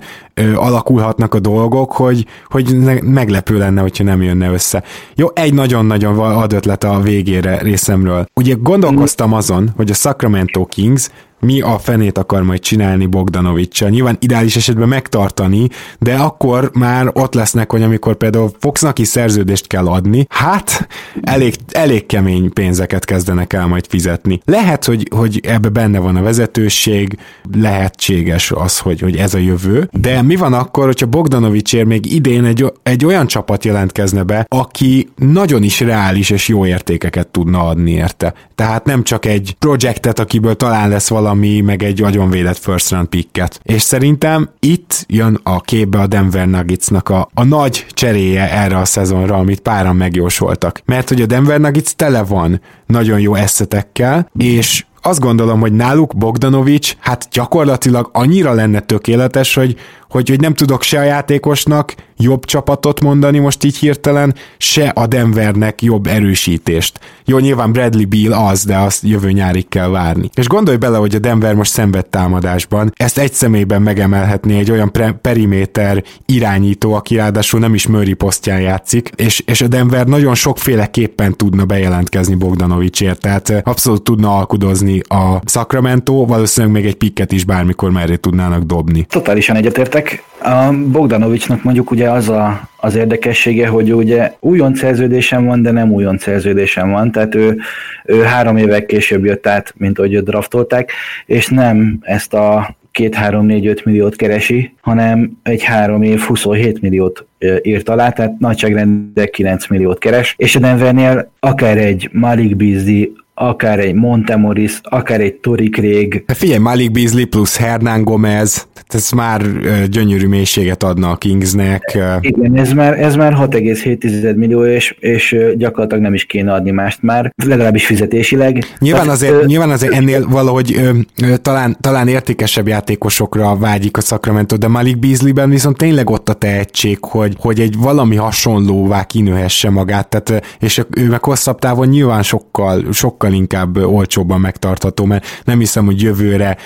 alakulhatnak a dolgok, hogy, hogy meglepő lenne, hogyha nem jönne össze. Jó, egy nagyon-nagyon ad ötlet a végére részemről. Ugye gondolkoztam azon, hogy a Sacramento Kings mi a fenét akar majd csinálni Bogdanovicsal. Nyilván ideális esetben megtartani, de akkor már ott lesznek, hogy amikor például Foxnak is szerződést kell adni, hát elég, elég kemény pénzeket kezdenek el majd fizetni. Lehet, hogy, hogy ebbe benne van a vezetőség, lehetséges az, hogy, hogy ez a jövő, de mi van akkor, hogyha Bogdanovicsért még idén egy, egy olyan csapat jelentkezne be, aki nagyon is reális és jó értékeket tudna adni érte. Tehát nem csak egy projektet, akiből talán lesz valami valami, meg egy védett first round picket. És szerintem itt jön a képbe a Denver Nuggetsnak a, a nagy cseréje erre a szezonra, amit páran megjósoltak. Mert hogy a Denver Nuggets tele van nagyon jó eszetekkel, és azt gondolom, hogy náluk Bogdanovics hát gyakorlatilag annyira lenne tökéletes, hogy hogy, hogy nem tudok se a játékosnak jobb csapatot mondani most így hirtelen, se a Denvernek jobb erősítést. Jó, nyilván Bradley Beal az, de azt jövő nyárig kell várni. És gondolj bele, hogy a Denver most szenved támadásban, ezt egy személyben megemelhetné egy olyan pre- periméter irányító, aki ráadásul nem is Murray posztján játszik, és, és a Denver nagyon sokféleképpen tudna bejelentkezni Bogdanovicsért, tehát abszolút tudna alkudozni a Sacramento, valószínűleg még egy pikket is bármikor merre tudnának dobni. Totálisan egyetértek, a Bogdanovicsnak mondjuk ugye az a, az érdekessége, hogy ugye újon szerződésem van, de nem újon szerződésem van, tehát ő, ő három évek később jött át, mint ahogy draftolták, és nem ezt a 2-3-4-5 milliót keresi, hanem egy 3 év 27 milliót írt alá, tehát nagyságrendek 9 milliót keres, és a Denvernél akár egy Malik Beasley, akár egy Montemoris, akár egy Tori Craig. Hát figyelj, Malik Beasley plusz Hernán Gomez, ez már gyönyörű mélységet adna a Kingsnek. Igen, ez már, ez már 6,7 millió, és, és gyakorlatilag nem is kéne adni mást már, legalábbis fizetésileg. Nyilván azért, ö, nyilván azért ennél valahogy ö, talán, talán értékesebb játékosokra vágyik a Sacramento, de Malik Beasleyben viszont tényleg ott a tehetség, hogy, hogy egy valami hasonlóvá kinőhesse magát, tehát, és ő meg hosszabb távon nyilván sokkal, sokkal inkább olcsóbban megtartható, mert nem hiszem, hogy jövőre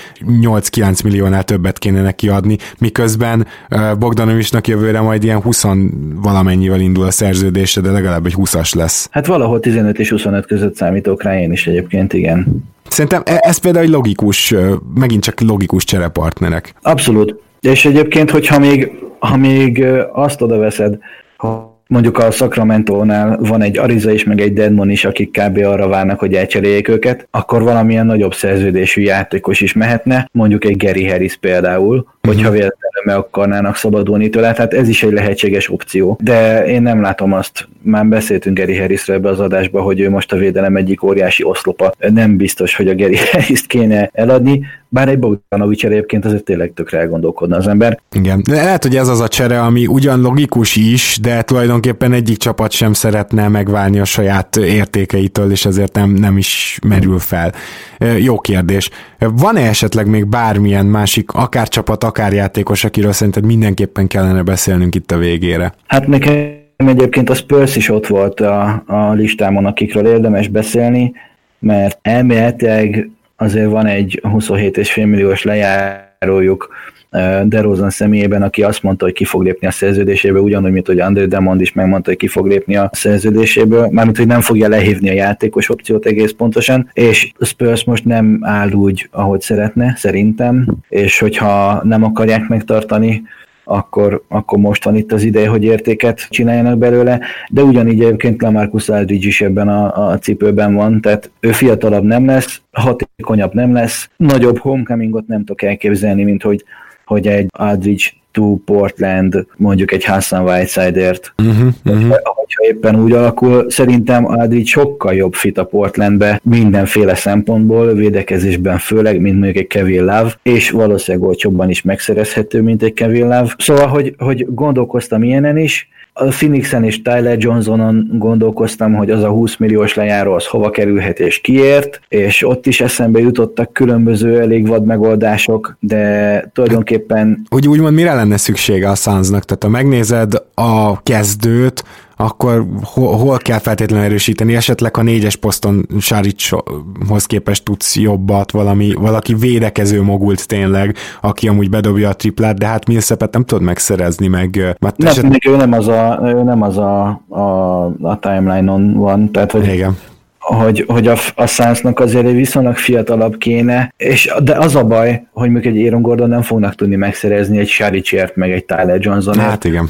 8-9 milliónál többet kéne neki adni, miközben Bogdanovicsnak jövőre majd ilyen 20 valamennyivel indul a szerződése, de legalább egy 20-as lesz. Hát valahol 15 és 25 között számítok rá én is egyébként, igen. Szerintem e- ez például egy logikus, megint csak logikus cserepartnerek. Abszolút. És egyébként, hogyha még, ha még azt oda veszed, mondjuk a Sacramento-nál van egy Ariza is, meg egy Deadmon is, akik kb. arra várnak, hogy elcseréljék őket, akkor valamilyen nagyobb szerződésű játékos is mehetne, mondjuk egy Gary Harris például, uh-huh. hogyha véletlenül meg akarnának szabadulni tőle, tehát ez is egy lehetséges opció. De én nem látom azt, már beszéltünk Gary Harrisről ebbe az adásba, hogy ő most a védelem egyik óriási oszlopa. Nem biztos, hogy a Gary Harris-t kéne eladni, bár egy Bogdanovics egyébként azért tényleg tökre elgondolkodna az ember. Igen, de lehet, hogy ez az a csere, ami ugyan logikus is, de tulajdonképpen egyik csapat sem szeretne megválni a saját értékeitől, és ezért nem, nem is merül fel. Jó kérdés. Van-e esetleg még bármilyen másik, akár csapat, akár játékos, akiről szerinted mindenképpen kellene beszélnünk itt a végére? Hát nekem egyébként a Spurs is ott volt a, a listámon, akikről érdemes beszélni, mert elméletileg azért van egy 27,5 milliós lejárójuk DeRozan személyében, aki azt mondta, hogy ki fog lépni a szerződésébe, ugyanúgy, mint hogy André Demond is megmondta, hogy ki fog lépni a szerződéséből, mármint, hogy nem fogja lehívni a játékos opciót egész pontosan, és Spurs most nem áll úgy, ahogy szeretne, szerintem, és hogyha nem akarják megtartani akkor, akkor most van itt az ideje, hogy értéket csináljanak belőle, de ugyanígy egyébként Lamarcus Aldridge is ebben a, a cipőben van, tehát ő fiatalabb nem lesz, hatékonyabb nem lesz, nagyobb homecomingot nem tudok elképzelni, mint hogy, hogy egy Aldridge to Portland, mondjuk egy Hassan Whiteside-ért. Uh-huh, uh-huh. Ha éppen úgy alakul, szerintem Aldridge sokkal jobb fit a Portlandbe mindenféle szempontból, védekezésben főleg, mint mondjuk egy Kevin Love, és valószínűleg olcsóbban is megszerezhető, mint egy Kevin Love. Szóval, hogy, hogy gondolkoztam ilyenen is, a Phoenixen és Tyler Johnsonon gondolkoztam, hogy az a 20 milliós lejáró az hova kerülhet és kiért, és ott is eszembe jutottak különböző elég vad megoldások, de tulajdonképpen... Úgy úgymond mire lenne szüksége a Sunsnak? Tehát ha megnézed a kezdőt, akkor hol, hol kell feltétlenül erősíteni? Esetleg a négyes poszton Sáricshoz képest tudsz jobbat, valami, valaki védekező mogult tényleg, aki amúgy bedobja a triplát, de hát Millsapet nem tudod megszerezni, meg... Nem, eset... ő nem az a, ő nem az a, a, a timeline-on van, tehát hogy Igen hogy, hogy a, a Sunsnak azért viszonylag fiatalabb kéne, és, de az a baj, hogy még egy Aaron Gordon nem fognak tudni megszerezni egy Saricsért, meg egy Tyler johnson Hát igen.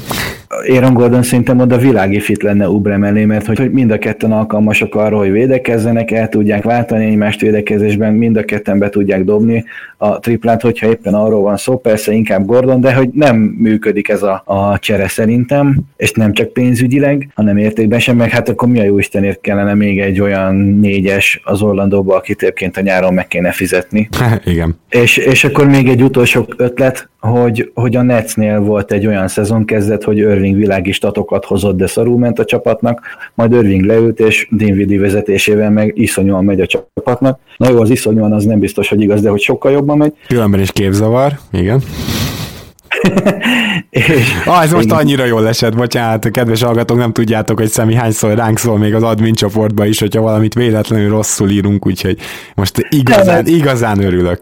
Aaron Gordon szerintem oda világi fit lenne Ubre mellé, mert hogy, hogy mind a ketten alkalmasak arra, hogy védekezzenek, el tudják váltani egymást védekezésben, mind a ketten be tudják dobni a triplát, hogyha éppen arról van szó, persze inkább Gordon, de hogy nem működik ez a, a csere szerintem, és nem csak pénzügyileg, hanem értékben sem, meg hát akkor mi a jó Istenért kellene még egy olyan olyan négyes az Orlandóba, akit egyébként a nyáron meg kéne fizetni. Igen. És, és akkor még egy utolsó ötlet, hogy, hogy a Netsnél volt egy olyan szezon kezdet, hogy Irving világi statokat hozott, de szarul ment a csapatnak, majd Irving leült, és Dinwiddie vezetésével meg iszonyúan megy a csapatnak. Na jó, az iszonyúan az nem biztos, hogy igaz, de hogy sokkal jobban megy. Különben is képzavar, igen. és, ah, ez most annyira jól esett, bocsánat, kedves hallgatók, nem tudjátok, hogy Szemi hányszor ránk szól még az admin csoportba is, hogyha valamit véletlenül rosszul írunk, úgyhogy most igazán, igazán örülök.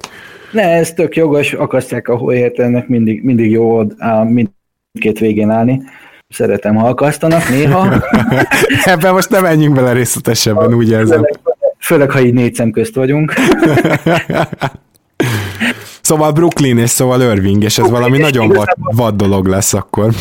Ne, ez tök jogos, akasztják a hóért, ennek mindig, mindig jó mindkét végén állni. Szeretem, ha akasztanak néha. Ebben most nem menjünk bele részletesebben, úgy érzem. Főleg, főleg ha így négy szem közt vagyunk. Szóval Brooklyn és szóval Irving, és ez valami nagyon vad, vad dolog lesz akkor.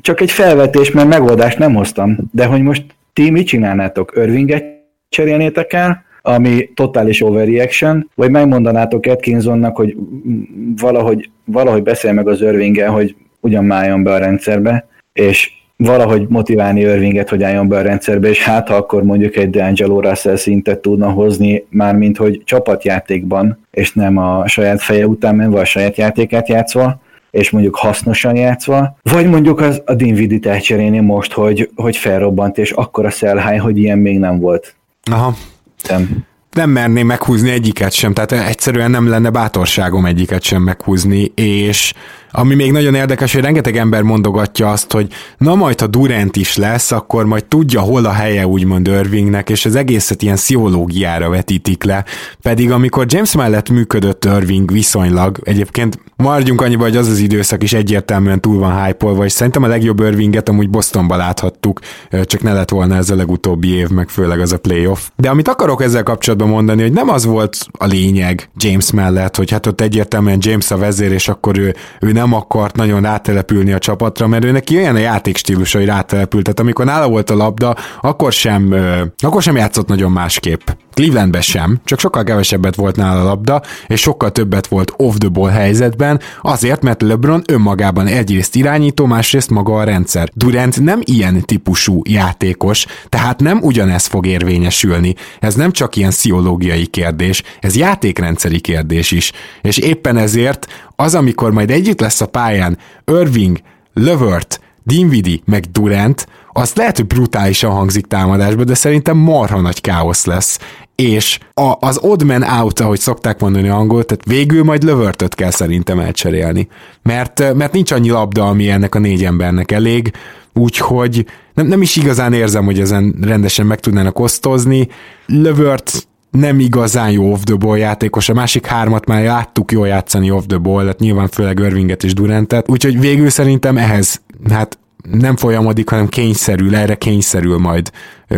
Csak egy felvetés, mert megoldást nem hoztam, de hogy most ti mit csinálnátok? Irvinget cserélnétek el, ami totális overreaction, vagy megmondanátok Atkinsonnak, hogy valahogy, valahogy beszél meg az Irvinggel, hogy ugyan májon be a rendszerbe, és valahogy motiválni Irvinget, hogy álljon be a rendszerbe, és hát ha akkor mondjuk egy D'Angelo Russell szintet tudna hozni, mármint hogy csapatjátékban, és nem a saját feje után menve a saját játékát játszva, és mondjuk hasznosan játszva, vagy mondjuk az, a Dinvidit elcserélni most, hogy, hogy felrobbant, és akkor a szelhány, hogy ilyen még nem volt. Aha. Nem nem merném meghúzni egyiket sem, tehát egyszerűen nem lenne bátorságom egyiket sem meghúzni, és ami még nagyon érdekes, hogy rengeteg ember mondogatja azt, hogy na majd, ha Durant is lesz, akkor majd tudja, hol a helye úgymond Irvingnek, és az egészet ilyen sziológiára vetítik le. Pedig amikor James mellett működött Irving viszonylag, egyébként maradjunk annyiba, hogy az az időszak is egyértelműen túl van hype és szerintem a legjobb Irvinget amúgy Bostonba láthattuk, csak ne lett volna ez a legutóbbi év, meg főleg az a playoff. De amit akarok ezzel kapcsolatban mondani, hogy nem az volt a lényeg James mellett, hogy hát ott egyértelműen James a vezér, és akkor ő, ő nem akart nagyon rátelepülni a csapatra, mert ő neki olyan a játékstílusa, hogy rátelepült. Tehát amikor nála volt a labda, akkor sem, akkor sem játszott nagyon másképp. Clevelandben sem, csak sokkal kevesebbet volt nála a labda, és sokkal többet volt off the ball helyzetben, azért, mert LeBron önmagában egyrészt irányító, másrészt maga a rendszer. Durant nem ilyen típusú játékos, tehát nem ugyanez fog érvényesülni. Ez nem csak ilyen sziológiai kérdés, ez játékrendszeri kérdés is. És éppen ezért az, amikor majd együtt lesz a pályán Irving, Lövört, Dinwiddie meg Durant, az lehet, hogy brutálisan hangzik támadásba, de szerintem marha nagy káosz lesz. És a, az odd man out, ahogy szokták mondani angol, tehát végül majd lövörtöt kell szerintem elcserélni. Mert, mert nincs annyi labda, ami ennek a négy embernek elég, úgyhogy nem, nem is igazán érzem, hogy ezen rendesen meg tudnának osztozni. Lövört nem igazán jó off the ball játékos, a másik hármat már láttuk jól játszani off the ball, hát nyilván főleg Irvinget és Durantet, úgyhogy végül szerintem ehhez hát nem folyamodik, hanem kényszerül, erre kényszerül majd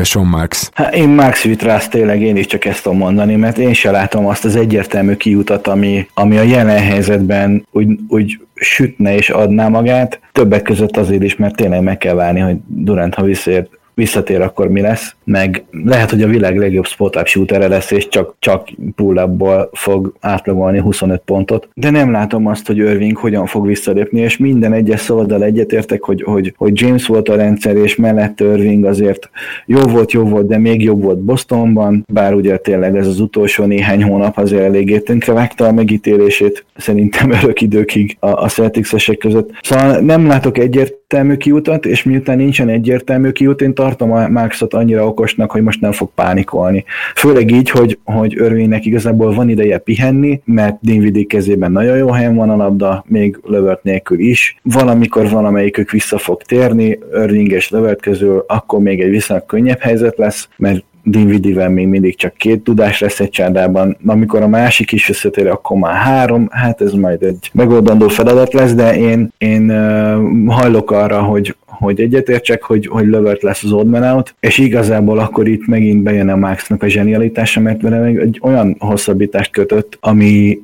Sean Marks. Hát én Marks Vitrász tényleg én is csak ezt tudom mondani, mert én se látom azt az egyértelmű kiutat, ami, ami a jelen helyzetben úgy, úgy sütne és adná magát. Többek között azért is, mert tényleg meg kell várni, hogy Durant, ha visszaért visszatér, akkor mi lesz, meg lehet, hogy a világ legjobb spot-up shooter lesz, és csak, csak pull fog átlagolni 25 pontot, de nem látom azt, hogy Irving hogyan fog visszalépni, és minden egyes szavaddal egyetértek, hogy, hogy, hogy James volt a rendszer, és mellett Irving azért jó volt, jó volt, de még jobb volt Bostonban, bár ugye tényleg ez az utolsó néhány hónap azért eléggé vágta a megítélését, szerintem örök időkig a, a celtics között. Szóval nem látok egyértelmű kiutat, és miután nincsen egyértelmű kiút, én tartom a Maxot annyira okosnak, hogy most nem fog pánikolni. Főleg így, hogy, hogy Örvénynek igazából van ideje pihenni, mert Dinwiddie kezében nagyon jó helyen van a labda, még lövört nélkül is. Valamikor valamelyikük vissza fog térni, Irving és lövört közül, akkor még egy viszonylag könnyebb helyzet lesz, mert Dinwiddie-vel még mindig csak két tudás lesz egy csárdában, amikor a másik is összetér, akkor már három, hát ez majd egy megoldandó feladat lesz, de én, én uh, hajlok arra, hogy, hogy egyetértsek, hogy, hogy lövert lesz az odd out, és igazából akkor itt megint bejön a Maxnak a zsenialitása, mert vele meg egy olyan hosszabbítást kötött, ami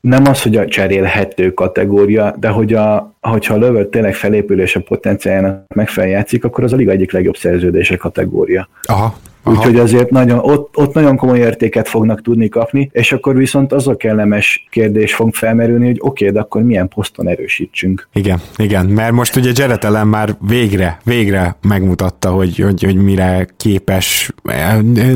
nem az, hogy a cserélhető kategória, de hogy a, hogyha a lövöld tényleg felépülése potenciáljának megfeljátszik, akkor az a liga egyik legjobb szerződése kategória. Aha, Úgyhogy azért nagyon, ott, ott nagyon komoly értéket fognak tudni kapni, és akkor viszont az a kellemes kérdés fog felmerülni, hogy oké, de akkor milyen poszton erősítsünk. Igen, igen, mert most ugye Jared Allen már végre, végre megmutatta, hogy, hogy, hogy mire képes.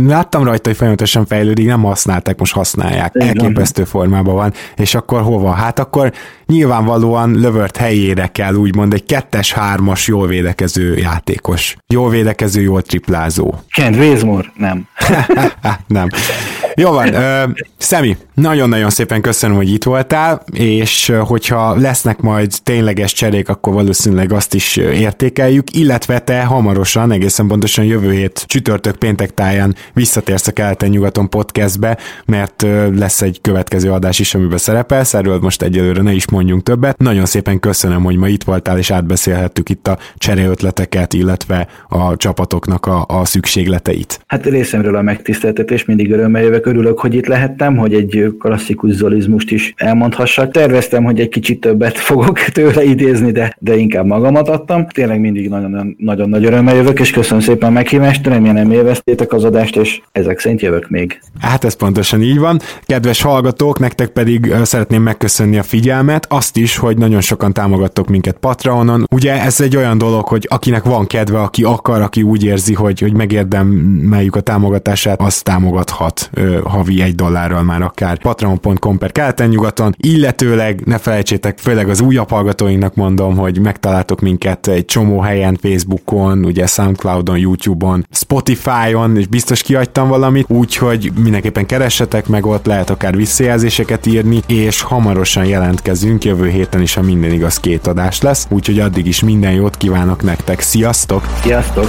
Láttam rajta, hogy folyamatosan fejlődik, nem használták, most használják. Igen. Elképesztő formában van, és akkor hova? Hát akkor nyilvánvalóan lövört helyére kell úgymond egy kettes-hármas jól védekező játékos. Jól védekező, jól triplázó. Kent Bazemore? Nem. nem. Jó van, uh, Szemi, nagyon-nagyon szépen köszönöm, hogy itt voltál, és hogyha lesznek majd tényleges cserék, akkor valószínűleg azt is értékeljük, illetve te hamarosan, egészen pontosan jövő hét csütörtök péntek táján visszatérsz a Keleten-nyugaton podcastbe, mert lesz egy következő adás is, amiben szerepelsz, erről most egyelőre ne is mondjunk többet. Nagyon szépen köszönöm, hogy ma itt voltál, és átbeszélhettük itt a cseréötleteket, illetve a csapatoknak a, a szükségleteit. Hát részemről a megtiszteltetés, mindig örömmel jövök, örülök, hogy itt lehettem, hogy egy klasszikus zolizmust is elmondhassak. Terveztem, hogy egy kicsit többet fogok tőle idézni, de, de inkább magamat adtam. Tényleg mindig nagyon, nagyon nagy örömmel jövök, és köszönöm szépen meghívást, remélem élveztétek az adást, és ezek szerint jövök még. Hát ez pontosan így van. Kedves hallgatók, nektek pedig szeretném megköszönni a figyelmet, azt is, hogy nagyon sokan támogattok minket Patreonon. Ugye ez egy olyan dolog, hogy akinek van kedve, aki akar, aki úgy érzi, hogy, hogy megérdemeljük a támogatását, az támogathat havi egy dollárral már akár. Patreon.com per keleten nyugaton, illetőleg ne felejtsétek, főleg az újabb hallgatóinknak mondom, hogy megtaláltok minket egy csomó helyen, Facebookon, ugye Soundcloudon, YouTube-on, Spotify-on, és biztos kiadtam valamit, úgyhogy mindenképpen keressetek meg ott, lehet akár visszajelzéseket írni, és hamarosan jelentkezünk, jövő héten is, ha minden igaz, két adás lesz, úgyhogy addig is minden jót kívánok nektek, sziasztok! Sziasztok!